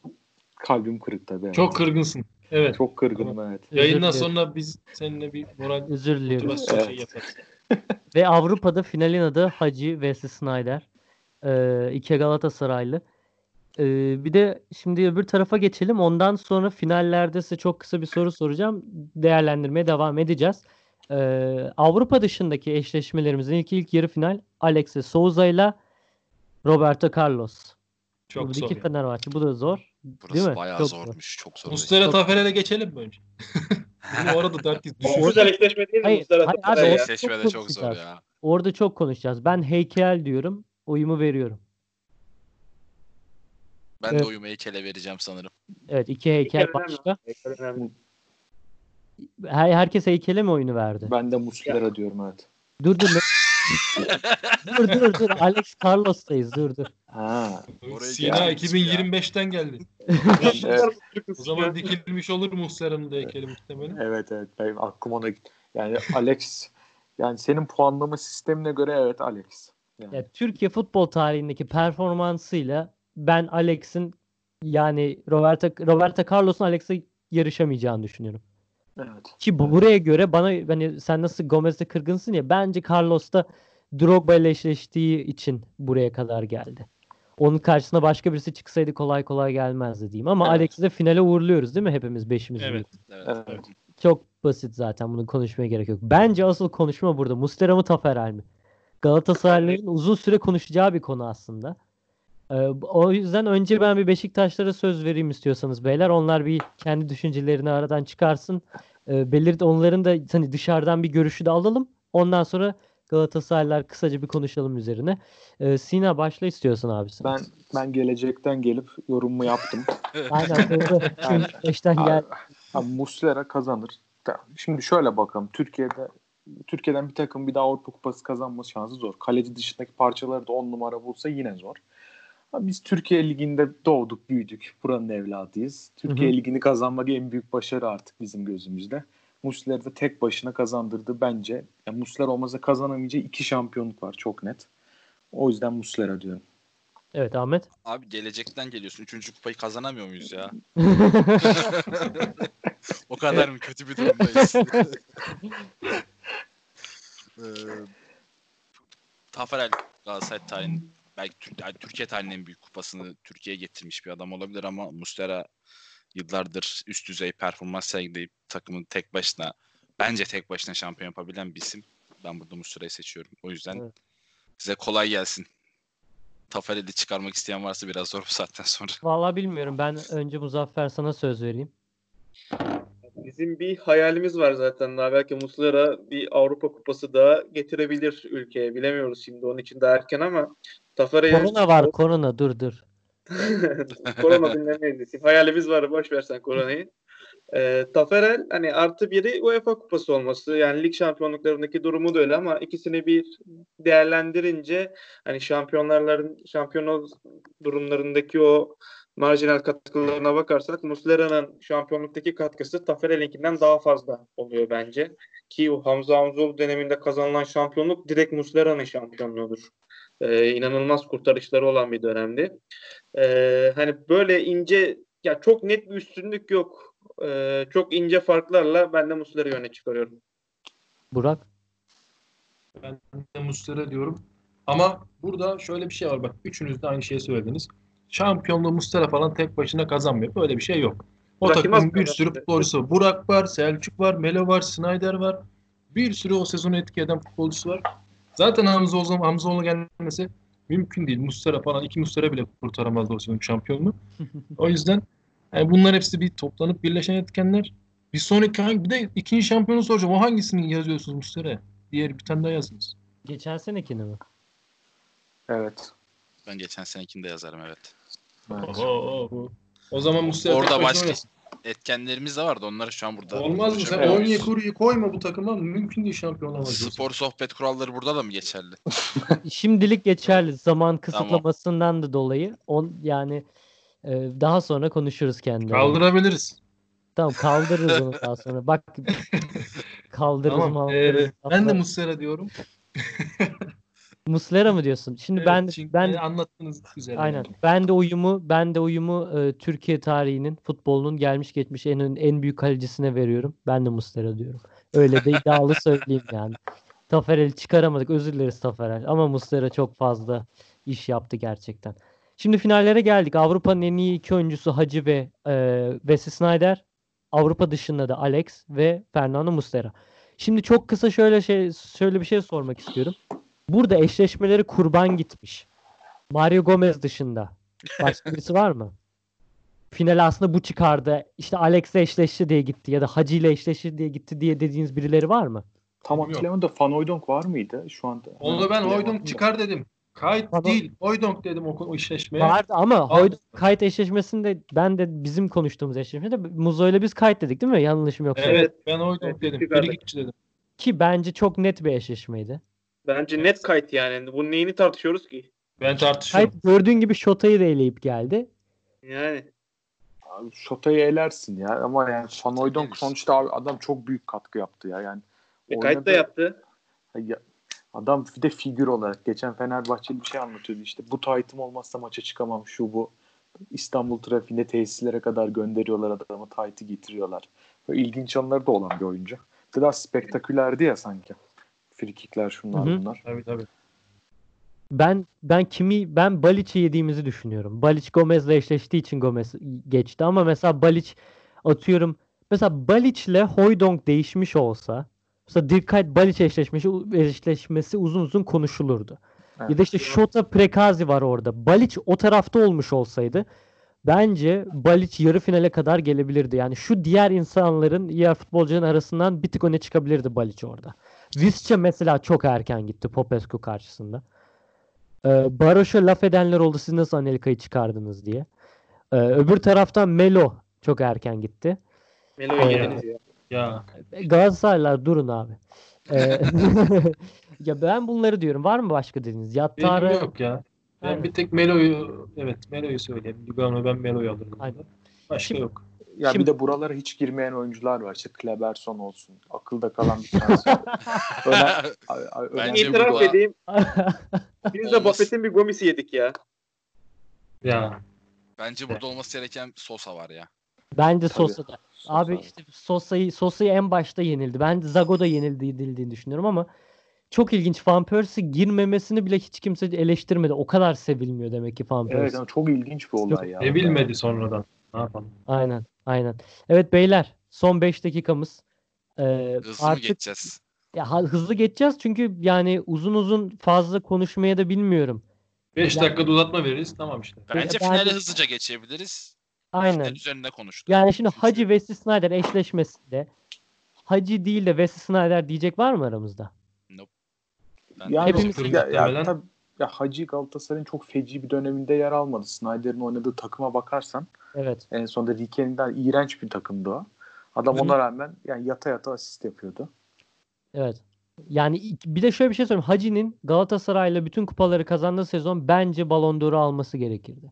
kalbim kırık tabii. evet. Çok kırgınsın. Evet. Çok kırgınım evet. Yayından sonra biz seninle bir moral Özür diliyorum. motivasyon Evet. şey yaparız. Ve Avrupa'da finalin adı Hacı Wesley Sneijder. Ee, iki Galatasaraylı. Ee, bir de şimdi öbür tarafa geçelim. Ondan sonra finallerde size çok kısa bir soru soracağım. Değerlendirmeye devam edeceğiz. Ee, Avrupa dışındaki eşleşmelerimizin ilk ilk yarı final Alex Souza ile Roberto Carlos. Çok Bu zor. iki yani. Fenerbahçe. Bu da zor. Burası Değil mi? bayağı Çok zor. zormuş. Çok zor. Muslera Taferel'e geçelim mi önce? Orada herkes Çok düşünsün. güzel eşleşme değil mi? Hayır, Muslera hayır, abi, o- Eşleşmede çok çok zor ya. Orada çok konuşacağız. Ben heykel diyorum. Oyumu veriyorum. Ben Evet. de oyumu heykele vereceğim sanırım. Evet iki heykel Heykel başka. Heykel önemli. Her, herkes heykele mi oyunu verdi? Ben de Muslera diyorum evet. Dur dur. dur dur dur. Alex Carlos'tayız. Dur dur. Ha. Sina geldik 2025'ten geldi. evet. O zaman dikilmiş olur Muslera'nın da heykeli muhtemelen. Evet evet benim aklım ona gitti. Yani Alex yani senin puanlama sistemine göre evet Alex. Yani, Ya, Türkiye futbol tarihindeki performansıyla ben Alex'in yani Roberto, Roberto Carlos'un Alex'e yarışamayacağını düşünüyorum. evet. Ki bu buraya göre bana hani sen nasıl Gomez'de kırgınsın ya bence Carlos da Drogba ile eşleştiği için buraya kadar geldi. Onun karşısına başka birisi çıksaydı kolay kolay gelmezdi diyeyim. Ama Evet. Alex'i de finale uğurluyoruz değil mi hepimiz beşimiz? Evet. Evet. Evet. Çok basit zaten bunu konuşmaya gerek yok. Bence asıl konuşma burada. Muslera mı Taferel mi? Galatasaraylıların uzun süre konuşacağı bir konu aslında. Ee, o yüzden önce ben bir Beşiktaşlara söz vereyim istiyorsanız beyler. Onlar bir kendi düşüncelerini aradan çıkarsın. Ee, belirt onların da hani dışarıdan bir görüşü de alalım. Ondan sonra Galatasaraylılar kısaca bir konuşalım üzerine. Ee, Sina başla istiyorsan abi sen. Ben ben gelecekten gelip yorumumu yaptım. Aynen doğru. Yani- beşten gel. Ha, Muslera kazanır. Şimdi şöyle bakalım. Türkiye'de Türkiye'den bir takım bir daha Avrupa Kupası kazanma şansı zor. Kaleci dışındaki parçaları da 10 numara bulsa yine zor. Ha, Biz Türkiye Ligi'nde doğduk, büyüdük. Buranın evladıyız. Türkiye Hı hı. Ligi'ni kazanmak en büyük başarı artık bizim gözümüzde. Muslera da tek başına kazandırdı bence. Yani Muslera olmasa kazanamayacağı iki şampiyonluk var çok net. O yüzden Muslera diyorum. Evet Ahmet. Abi gelecekten geliyorsun. Üçüncü kupayı kazanamıyor muyuz ya? o kadar mı kötü bir durumdayız? Ee, Tafarel Galatasaray tarihinin belki yani Türkiye tarihinin en büyük kupasını Türkiye'ye getirmiş bir adam olabilir ama Muslera yıllardır üst düzey performans sergileyip takımın tek başına bence tek başına şampiyon yapabilen bir isim. Ben burada Muslera'yı seçiyorum. O yüzden Evet. size kolay gelsin. Tafarel'i çıkarmak isteyen varsa biraz zor bu saatten sonra. Vallahi bilmiyorum. Ben önce Muzaffer sana söz vereyim. Bizim bir hayalimiz var zaten daha belki Muslera bir Avrupa Kupası da getirebilir ülkeye. Bilemiyoruz şimdi onun için daha erken ama Tafarel'in Korona var, korona. Dur dur. korona dinlemeyiz. Hayalimiz var boş versen koronayı. Ee, Taferel hani artı biri UEFA kupası olması yani lig şampiyonluklarındaki durumu da öyle ama ikisini bir değerlendirince hani şampiyonlarların şampiyonluk durumlarındaki o marjinal katkılarına bakarsak Muslera'nın şampiyonluktaki katkısı Taferel'inkinden daha fazla oluyor bence. Ki o Hamza Hamzoğlu döneminde kazanılan şampiyonluk direkt Muslera'nın şampiyonluğudur. Ee, inanılmaz kurtarışları olan bir dönemdi. Ee, hani böyle ince ya çok net bir üstünlük yok. Ee, çok ince farklarla ben de Muslera'yı öne çıkarıyorum. Burak. Ben de Muslera diyorum. Ama burada şöyle bir şey var bak. Üçünüz de aynı şeyi söylediniz. Şampiyonluğu Muslera falan tek başına kazanmıyor. Böyle bir şey yok. O Burak takımın bir sürü futbolcusu var. Burak var, Selçuk var, Melo var, Snyder var. Bir sürü o sezonu etki eden futbolcusu var. Zaten Hamzoğlu, Hamzoğlu gelmese mümkün değil. Muslera falan, iki Muslera bile kurtaramazdı o sezon şampiyonluğu. O yüzden yani bunlar hepsi bir toplanıp birleşen etkenler. Bir sonraki hangi, bir de ikinci şampiyonu soracağım. O hangisini yazıyorsunuz Muslera'ya? Diğer bir tane daha yazınız. Geçen senekini mi? Evet. Ben geçen senekini de yazarım evet. evet. Oho, O zaman Muslera Orada başka oynasın. etkenlerimiz de vardı. Onları şu an burada Olmaz mı? Sen konuşamıyoruz. Onyekuru'yu koyma bu takıma. Mümkün değil şampiyon olamaz. Spor sohbet kuralları burada da mı geçerli? Şimdilik geçerli zaman kısıtlamasından da dolayı on yani e, daha sonra konuşuruz kendine. Kaldırabiliriz. Tamam kaldırırız onu daha sonra. Bak kaldırırız Tamam. Ee, ben de Muslera diyorum. Muslera mı diyorsun? Şimdi Evet, ben çünkü ben anlattığınız güzel. aynen. yani. Ben de uyumu ben de uyumu e, Türkiye tarihinin futbolunun gelmiş geçmiş en en büyük kalecisine veriyorum. Ben de Muslera diyorum. Öyle de iddialı söyleyeyim yani. Taferel'i çıkaramadık. Özür dileriz Taferel. Ama Muslera çok fazla iş yaptı gerçekten. Şimdi finallere geldik. Avrupa'nın en iyi iki oyuncusu Hacı ve e, Wesley Sneijder. Avrupa dışında da Alex ve Fernando Muslera. Şimdi çok kısa şöyle şey şöyle bir şey sormak istiyorum. Burada eşleşmeleri kurban gitmiş. Mario Gomez dışında. Başka birisi var mı? Final aslında bu çıkardı. İşte Alex'le eşleşti diye gitti ya da Hacı ile eşleşti diye gitti diye dediğiniz birileri var mı? Tam Yok. hatırlamıyorum da Van Hooijdonk var mıydı şu anda? Onu ben Hoydonk da. çıkar dedim. Kayıt Pardon. değil. Hoydonk dedim o, o eşleşmeye. Vardı ama Al. Hoydon kayıt eşleşmesinde ben de bizim konuştuğumuz eşleşmede Muzo ile biz kayıt dedik değil mi? Yanlışım yoksa. Evet ben Hoydonk Evet, dedim. Frikikçi dedim. Ki bence çok net bir eşleşmeydi. Bence net kayıt yani. Bu neyini tartışıyoruz ki? Ben tartışıyorum. Kayıt gördüğün gibi Şota'yı da eleyip geldi. Yani. Abi Şota'yı elersin ya ama yani Gelir. sonuçta abi adam çok büyük katkı yaptı ya yani. E, kayıt da yaptı. Ya, adam bir de figür olarak geçen Fenerbahçeli bir şey anlatıyordu işte bu taytım olmazsa maça çıkamam şu bu. İstanbul trafiğinde tesislere kadar gönderiyorlar adamı taytı getiriyorlar. Böyle ilginç anları da olan bir oyuncu. Biraz spektakülerdi ya sanki. Frikikler şunlar Hı hı. bunlar. Tabii tabii. Ben ben kimi ben Balic'i yediğimizi düşünüyorum. Balic Gomez'le eşleştiği için Gomez geçti ama mesela Balic atıyorum mesela Balic'le Hoydonk değişmiş olsa mesela Dirkayt Balic eşleşmesi, eşleşmesi uzun uzun konuşulurdu. Ya da işte Şota Prekazi var orada. Balic o tarafta olmuş olsaydı bence Balic yarı finale kadar gelebilirdi. Yani şu diğer insanların, diğer futbolcuların arasından bir tık öne çıkabilirdi Balic orada. Visca mesela çok erken gitti Popescu karşısında. Ee, Baroş'a laf edenler oldu siz nasıl Anelka'yı çıkardınız diye. Ee, öbür taraftan Melo çok erken gitti. Melo'yu Ee, yediniz ya. Ya Galatasaraylılar durun abi. Ee, ya ben bunları diyorum. Var mı başka dediğiniz? benim Yattara yok ya. Ben bir tek Melo'yu evet Melo'yu söyleyeyim. Lugano ben Melo'yu alırım. Aynen. Başka Şimdi- yok. Ya Şimdi- bir de buralara hiç girmeyen oyuncular var. İşte Kleberson olsun. Akılda kalan bir transfer. Öne, a- a- önemli Bence bir- İtiraf edeyim. Biz de. Buffett'in bir Gomis'i yedik ya. Ya Bence burada olması gereken Sosa var ya. Bence Tabii. Sosa'da. Abi işte Sosa'yı Sosa'yı en başta yenildi. Ben Zago'da yenildi edildiğini düşünüyorum ama çok ilginç. Van Persie girmemesini bile hiç kimse eleştirmedi. O kadar sevilmiyor demek ki Van Persie. Evet ama çok ilginç bir olay ya. Ne bilmedi sonradan. Ne yapalım? Aynen. Aynen. Evet beyler son 5 dakikamız. Ee, Hızlı mı artık geçeceğiz? ya, hızlı geçeceğiz çünkü yani uzun uzun fazla konuşmaya da bilmiyorum. 5 Ya- dakikada uzatma veririz. Tamam işte. Bence ben- finale hızlıca geçebiliriz. Aynen. Final üzerinde konuştuk. Yani şimdi Hacı Wesley Snyder eşleşmesinde Hacı değil de Wesley Snyder diyecek var mı aramızda? Ben- Yani Hepimiz- ya, ya, tabii, ya Hacı Galatasaray'ın çok feci bir döneminde yer almadı. Snyder'in oynadığı takıma bakarsan Evet. en sonunda Riquelme'den iğrenç bir takımdı o. Adam ona rağmen yani yata yata asist yapıyordu. Evet. Yani bir de şöyle bir şey söyleyeyim. Hacı'nin Galatasaray'la bütün kupaları kazandığı sezon bence Ballon d'Or'u alması gerekirdi.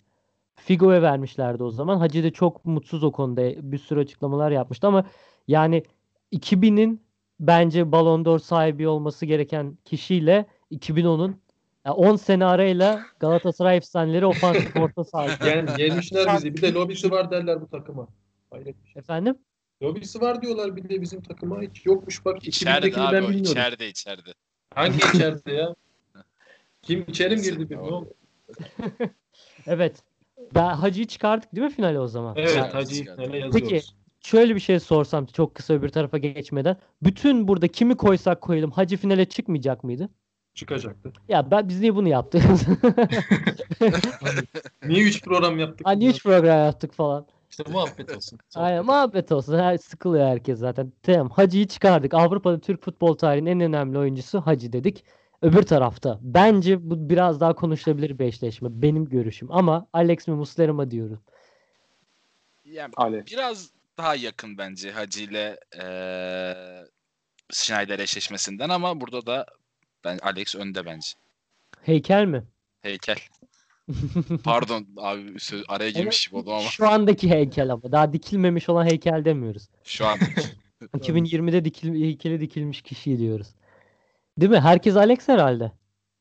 Figo'ya vermişlerdi o zaman. Hacı da çok mutsuz o konuda. Bir sürü açıklamalar yapmıştı ama yani 2000'in bence Ballon d'Or sahibi olması gereken kişiyle 2010'un ya 10 sene arayla Galatasaray efsaneleri ofansif orta sahibi. Yani yenmişler bizi. Bir de lobisi var derler bu takıma. Hayret bir şey. Efendim? Lobisi var diyorlar bir de bizim takıma. Hiç yokmuş bak. İçeride 2000'dekini abi ben o. bilmiyorum. İçeride içeride. Hangi içeride ya? Kim içeri mi girdi bilmiyorum. Evet. Ben Hacı'yı çıkardık değil mi finale o zaman? Evet Yani- Hacı finale Peki yazıyoruz. şöyle bir şey sorsam çok kısa öbür tarafa geçmeden. Bütün burada kimi koysak koyalım Hacı finale çıkmayacak mıydı? Çıkacaktı. Ya ben biz niye bunu yaptık? Niye 3 program yaptık? hani hiç program yaptık falan. İşte muhabbet olsun. Aynen muhabbet olsun. Her sıkılıyor herkes zaten. Tamam Hacı'yı çıkardık. Avrupa'da Türk futbol tarihinin en önemli oyuncusu Hacı dedik. Öbür tarafta bence bu biraz daha konuşulabilir bir eşleşme. Benim görüşüm. Ama Alex mi Muslera mı diyorum. Yani Ale. biraz daha yakın bence Hacı ile eee Schneider eşleşmesinden ama burada da ben Alex önde bence. Heykel mi? Heykel. Pardon abi sö- araya girmiş gibi oldum ama Şu andaki heykel ama. Daha dikilmemiş olan heykel demiyoruz. şu an 2020'de dikil, heykeli dikilmiş kişi diyoruz. Değil mi? Herkes Alex herhalde.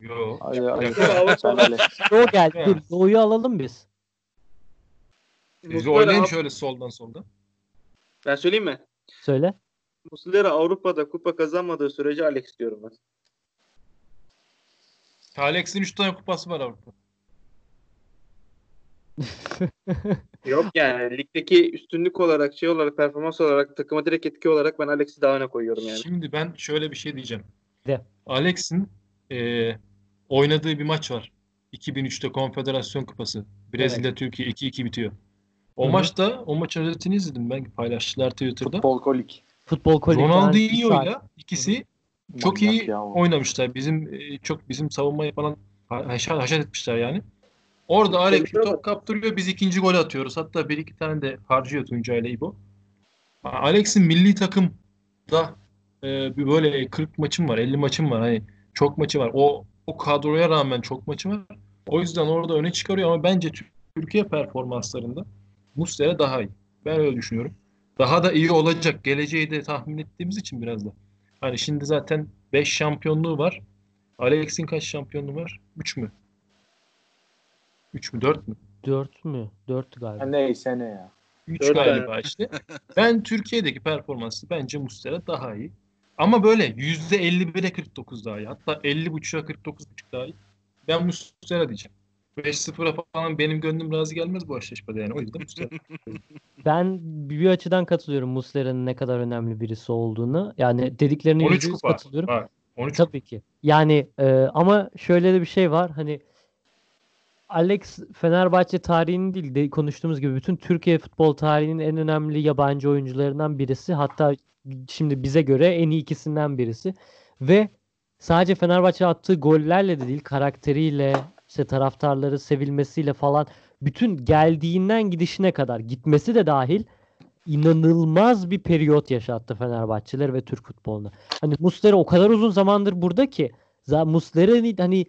Yo. Ale. Doğu geldi. Dur, Doğu'yu alalım biz. Biz Muslera, oynayın şöyle soldan soldan. Ben söyleyeyim mi? Söyle. Muslera Avrupa'da kupa kazanmadığı sürece Alex diyorum ben. Alex'in 3 tane kupası var Avrupa. Yok yani ligdeki üstünlük olarak şey olarak performans olarak takıma direkt etki olarak ben Alex'i daha öne koyuyorum yani. Şimdi ben şöyle bir şey diyeceğim. De. Alex'in eee, oynadığı bir maç var. 2003'te Konfederasyon Kupası. Brezilya Türkiye 2-2 bitiyor. O Hı hı. maçta o maç özetini izledim ben paylaştılar Twitter'da. Futbol kolik. Futbol kolisi. Ronaldinho'yla ikisi çok Manyak iyi ya o. oynamışlar. Bizim e, çok bizim savunmayı falan ha- haşat, haşat etmişler yani. Orada Alex bir top kaptırıyor. Biz ikinci golü atıyoruz. Hatta bir iki tane de harcıyor Tuncay ile İbo. Alex'in milli takımda e, bir böyle 40 maçım var. 50 maçım var. Hani çok maçı var. O o kadroya rağmen çok maçı var. O yüzden orada öne çıkarıyor ama bence Tür- Türkiye performanslarında Muslera daha iyi. Ben öyle düşünüyorum. Daha da iyi olacak. Geleceği de tahmin ettiğimiz için biraz da. Hani şimdi zaten 5 şampiyonluğu var. Alex'in kaç şampiyonluğu var? 3 mü? 3 mü 4 mü? 4 mü? 4 Ha, galiba. neyse ne ya. 3 Dört galiba işte. Ben Türkiye'deki performansı bence Muslera daha iyi. Ama böyle %51'e 49 daha iyi. Hatta 50.5'a 49.5 daha iyi. Ben Muslera diyeceğim. 5-0'a falan benim gönlüm razı gelmez bu eşleşmede yani. O yüzden. Ben bir açıdan katılıyorum Muslera'nın ne kadar önemli birisi olduğunu. Yani dediklerine 13 %100 kupa. katılıyorum. Var. 13 Tabii ki. Yani e, ama şöyle de bir şey var. Hani Alex Fenerbahçe tarihinin değil de konuştuğumuz gibi bütün Türkiye futbol tarihinin en önemli yabancı oyuncularından birisi. Hatta şimdi bize göre en iyi ikisinden birisi. Ve sadece Fenerbahçe attığı gollerle de değil karakteriyle işte taraftarları sevilmesiyle falan bütün geldiğinden gidişine kadar gitmesi de dahil inanılmaz bir periyot yaşattı Fenerbahçeler ve Türk futboluna. Hani Muslera o kadar uzun zamandır burada ki Muslera'nın hani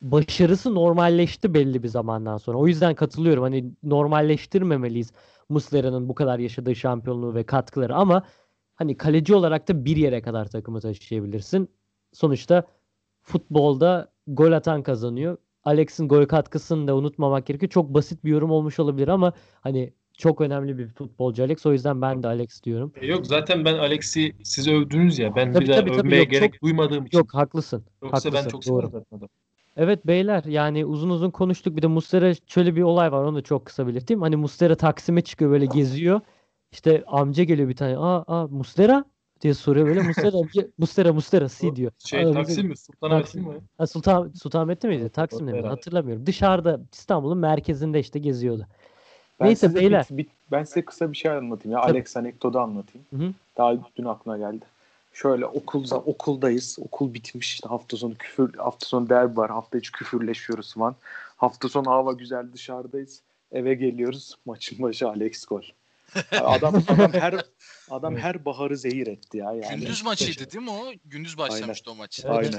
başarısı normalleşti belli bir zamandan sonra. O yüzden katılıyorum. Hani normalleştirmemeliyiz Muslera'nın bu kadar yaşadığı şampiyonluğu ve katkıları ama hani kaleci olarak da bir yere kadar takımı taşıyabilirsin. Sonuçta futbolda gol atan kazanıyor. Alex'in gol katkısını da unutmamak gerekiyor. Çok basit bir yorum olmuş olabilir ama hani çok önemli bir futbolcu Alex. O yüzden ben de Alex diyorum. E, Yok zaten ben Alex'i siz övdünüz ya. Ben Tabii, bir daha tabii, tabii. övmeye Yok, gerek çok- duymadığım için. Yok haklısın. Yoksa ben haklısın, çok doğru. Evet beyler yani uzun uzun konuştuk. Bir de Muslera şöyle bir olay var. Onu da çok kısa belirteyim. Hani Muslera Taksim'e çıkıyor böyle geziyor. İşte amca geliyor bir tane. Aa, aa Muslera diye soruyor böyle. Muslera, Muslera, Muslera, si diyor. Şey Aa, Taksim mi? Sultanahmet Taksim. mi? Ha, Sultan Sultanahmet'te miydi? Taksim'de mi? Hatırlamıyorum. Dışarıda İstanbul'un merkezinde işte geziyordu. Ben Neyse size beyler. bir- bir- ben size kısa bir şey anlatayım ya. Tabii. Alex anekdotu anlatayım. Hı hı. Daha dün aklıma geldi. Şöyle okulda okuldayız. Okul bitmiş. İşte hafta sonu küfür hafta sonu derbi var. Hafta içi küfürleşiyoruz falan. Hafta sonu hava güzel dışarıdayız. Eve geliyoruz. Maçın başı Alex gol. Adam adam her adam her baharı zehir etti ya yani. Gündüz maçıydı değil mi o? Gündüz başlamıştı o maç. Aynen.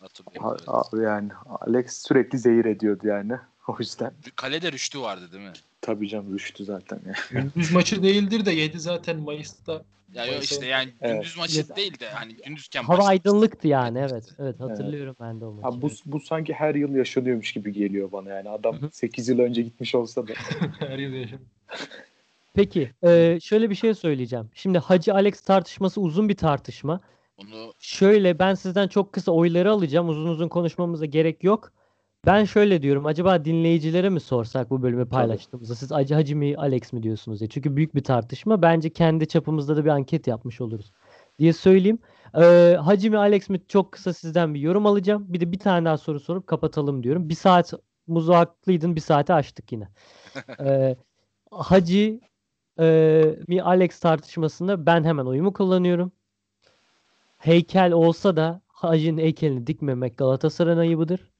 Hatırlıyorum. Ha- evet. Abi yani Alex sürekli zehir ediyordu yani. O yüzden Kalede Rüştü vardı değil mi? tabii canım rüştü zaten ya. Gündüz maçı değildir de yedi zaten Mayıs'ta. Ya yok işte yani Evet. gündüz maçı Yes. değil de hani gündüzken Hava başlamıştı. aydınlıktı yani evet. Evet hatırlıyorum ben de o maçı. Abi bu, bu sanki her yıl yaşanıyormuş gibi geliyor bana yani. Adam Hı hı. 8 yıl önce gitmiş olsa da. Her yıl yaşadım. Peki e, şöyle bir şey söyleyeceğim. Şimdi Hacı Alex tartışması uzun bir tartışma. Onu Şöyle ben sizden çok kısa oyları alacağım. Uzun uzun konuşmamıza gerek yok. Ben şöyle diyorum. Acaba dinleyicilere mi sorsak bu bölümü paylaştığımızda? Siz Acı Hacı mi Alex mi diyorsunuz diye. Çünkü büyük bir tartışma. Bence kendi çapımızda da bir anket yapmış oluruz diye söyleyeyim. Ee, Hacı mi Alex mi çok kısa sizden bir yorum alacağım. Bir de bir tane daha soru sorup kapatalım diyorum. Bir saat muzu haklıydın. Bir saate açtık yine. Ee, Hacı e, mi Alex tartışmasında ben hemen oyumu kullanıyorum. Heykel olsa da Hacı'nın heykelini dikmemek Galatasaray'ın ayıbıdır.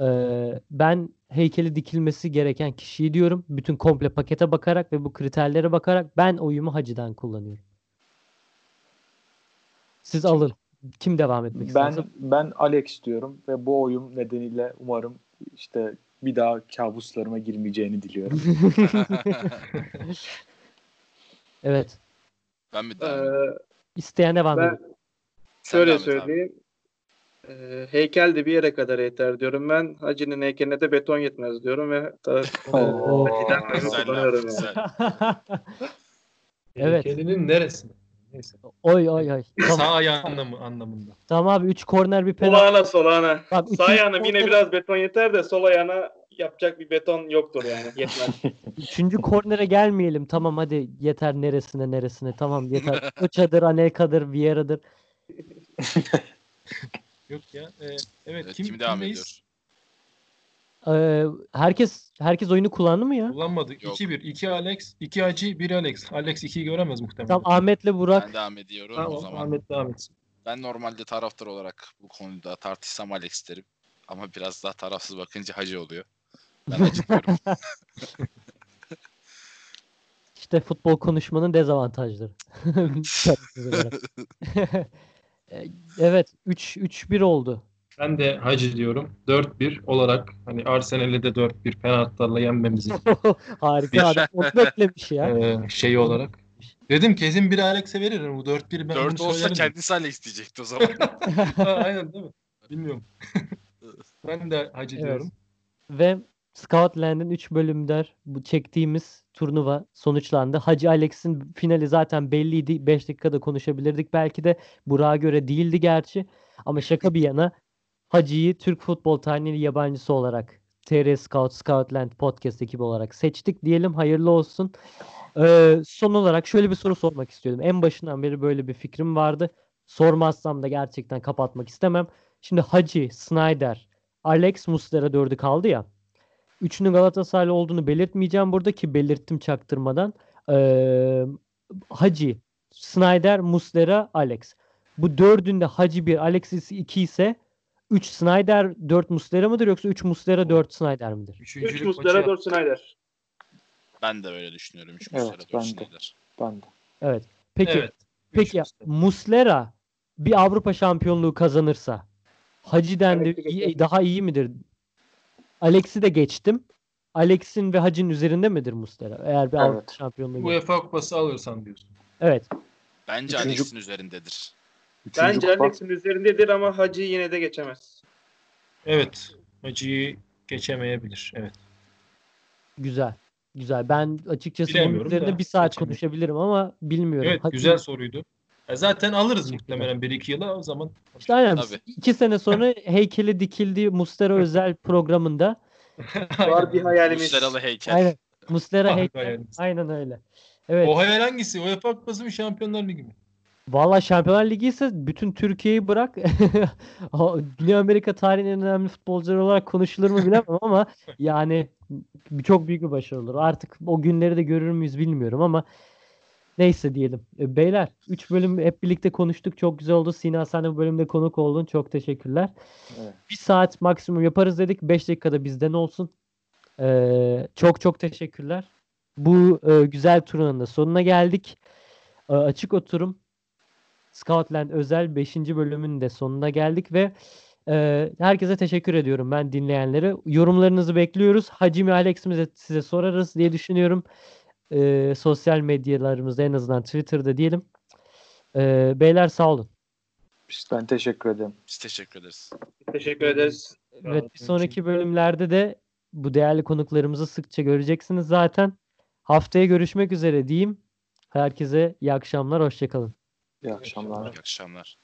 Ee, ben heykeli dikilmesi gereken kişiyi diyorum. Bütün komple pakete bakarak ve bu kriterlere bakarak ben oyumu Hacı'dan kullanıyorum. Siz alın. Kim devam etmek Ben isterse? ben Alex diyorum ve bu oyun nedeniyle umarım işte bir daha kabuslarıma girmeyeceğini diliyorum. Evet. ben mi Ee, devam edeyim? İsteyen devam ben. Sen şöyle söyleyeyim. Ee, heykel de bir yere kadar yeter diyorum ben. Hacı'nın heykeline de beton yetmez diyorum ve ta, kullanıyorum yani. güzel. Evet. Heykelinin neresinde? Neyse. oy oy oy. Tamam, Sağ ayağı anlamı, anlamında. tamam abi 3 korner bir penaltı. Solağına solağına. Bak, Sağ ayağına yine biraz beton yeter de sol ayağına yapacak bir beton yoktur yani. Yetmez. Üçüncü kornere gelmeyelim. Tamam hadi yeter neresine neresine. Tamam yeter. Koçadır, Anelka'dır, Vieira'dır. Yok ya. e, evet, Evet, kim, kim devam ediyor? Ee, herkes herkes oyunu kullandı mı ya? Kullanmadık. Yok. 2-1. 2 Alex, 2 Hacı, 1 Alex. Alex 2'yi göremez muhtemelen. Tamam Ahmet'le Burak. Ben devam ediyorum o Tamam, zaman. Ahmet devam etsin. Ben normalde taraftar olarak bu konuda tartışsam Alex derim. Ama biraz daha tarafsız bakınca Hacı oluyor. Ben Hacı diyorum. İşte futbol konuşmanın dezavantajları. Ee, evet 3 3-1 oldu. Ben de Hacı diyorum. 4-1 olarak hani Arsenal'e de 4-1 penaltılarla yenmemizi Harika adam. Onu beklemiş ya. e, şeyi olarak. Dedim kesin bir Alex'e veririm. Bu 4-1 ben 4 bunu olsa söylerim. kendisi Alex diyecekti o zaman. Ha, aynen değil mi? Bilmiyorum. ben de Hacı Evet. diyorum. Ve Scoutland'in 3 bölümler bu çektiğimiz turnuva sonuçlandı. Hacı Alex'in finali zaten belliydi. 5 dakikada konuşabilirdik. Belki de Burak'a göre değildi gerçi. Ama şaka bir yana Hacı'yı Türk futbol tarihinin yabancısı olarak TR Scout, Scoutland podcast ekibi olarak seçtik diyelim. Hayırlı olsun. Ee, son olarak şöyle bir soru sormak istiyordum. En başından beri böyle bir fikrim vardı. Sormazsam da gerçekten kapatmak istemem. Şimdi Hacı, Snyder, Alex Muslera dördü kaldı ya. Üçünün Galatasaraylı olduğunu belirtmeyeceğim burada ki belirttim çaktırmadan. Ee, Hacı, Snyder, Muslera, Alex. Bu dördünde Hacı 1, Alex 2 ise 3 Snyder, 4 Muslera mıdır yoksa 3 Muslera, 4 Snyder midir? 3 Üçüncülük Muslera maçı 4 Snyder. ben de öyle düşünüyorum. 3 Evet, Muslera 4 ben de. Schneider. Ben de. Evet. Peki Evet. peki Üç Muslera. Bir Avrupa şampiyonluğu kazanırsa Hacı'den de iyi- daha iyi midir? Alex'i de geçtim. Alex'in ve Hacı'nın üzerinde midir Muslera? Eğer bir Evet. Avrupa şampiyonluğu. UEFA kupası alırsan diyorsun. Evet. Bence Üçüncü- Alex'in üzerindedir. Üçüncü Bence kupa- Alex'in üzerindedir ama Hacı yine de geçemez. Evet. Hacı'yı geçemeyebilir. Evet. Güzel. Güzel. Ben açıkçası bunun üzerine da bir saat konuşabilirim ama bilmiyorum. Evet Hadi- güzel soruydu. Ya zaten alırız muhtemelen 1-2 yıla o zaman. İşte aynen. Tabii. İki sene sonra heykeli dikildi Mustera özel programında. Var bir hayalimiz. Musteralı heykel. Aynen. Mustera heykel. Aynen öyle. Evet. O hayal hangisi? UEFA Kupası mı Şampiyonlar Ligi mi? Valla Şampiyonlar Ligi ise bütün Türkiye'yi bırak. Güney Amerika tarihinin en önemli futbolcuları olarak konuşulur mu bilemem ama yani çok büyük bir başarı olur. Artık o günleri de görür müyüz bilmiyorum ama neyse diyelim. E, Beyler 3 bölüm hep birlikte konuştuk. Çok güzel oldu. Sina sen de bu bölümde konuk oldun. Çok teşekkürler. Evet. Bir saat maksimum yaparız dedik. 5 dakikada bizden olsun. Ee, çok çok teşekkürler. Bu e, güzel turunun da sonuna geldik. E, açık oturum Scotland özel 5. bölümün de sonuna geldik ve e, herkese teşekkür ediyorum ben dinleyenlere. Yorumlarınızı bekliyoruz. Hacim ve Alex'imize size sorarız diye düşünüyorum. E, sosyal medyalarımızda en azından Twitter'da diyelim. E, beyler sağ olun. Ben teşekkür ederim. Biz teşekkür ederiz. Teşekkür ederiz. Evet bir sonraki bölümlerde de bu değerli konuklarımızı sıkça göreceksiniz zaten. Haftaya görüşmek üzere diyeyim. Herkese iyi akşamlar, hoşçakalın. İyi akşamlar. İyi akşamlar.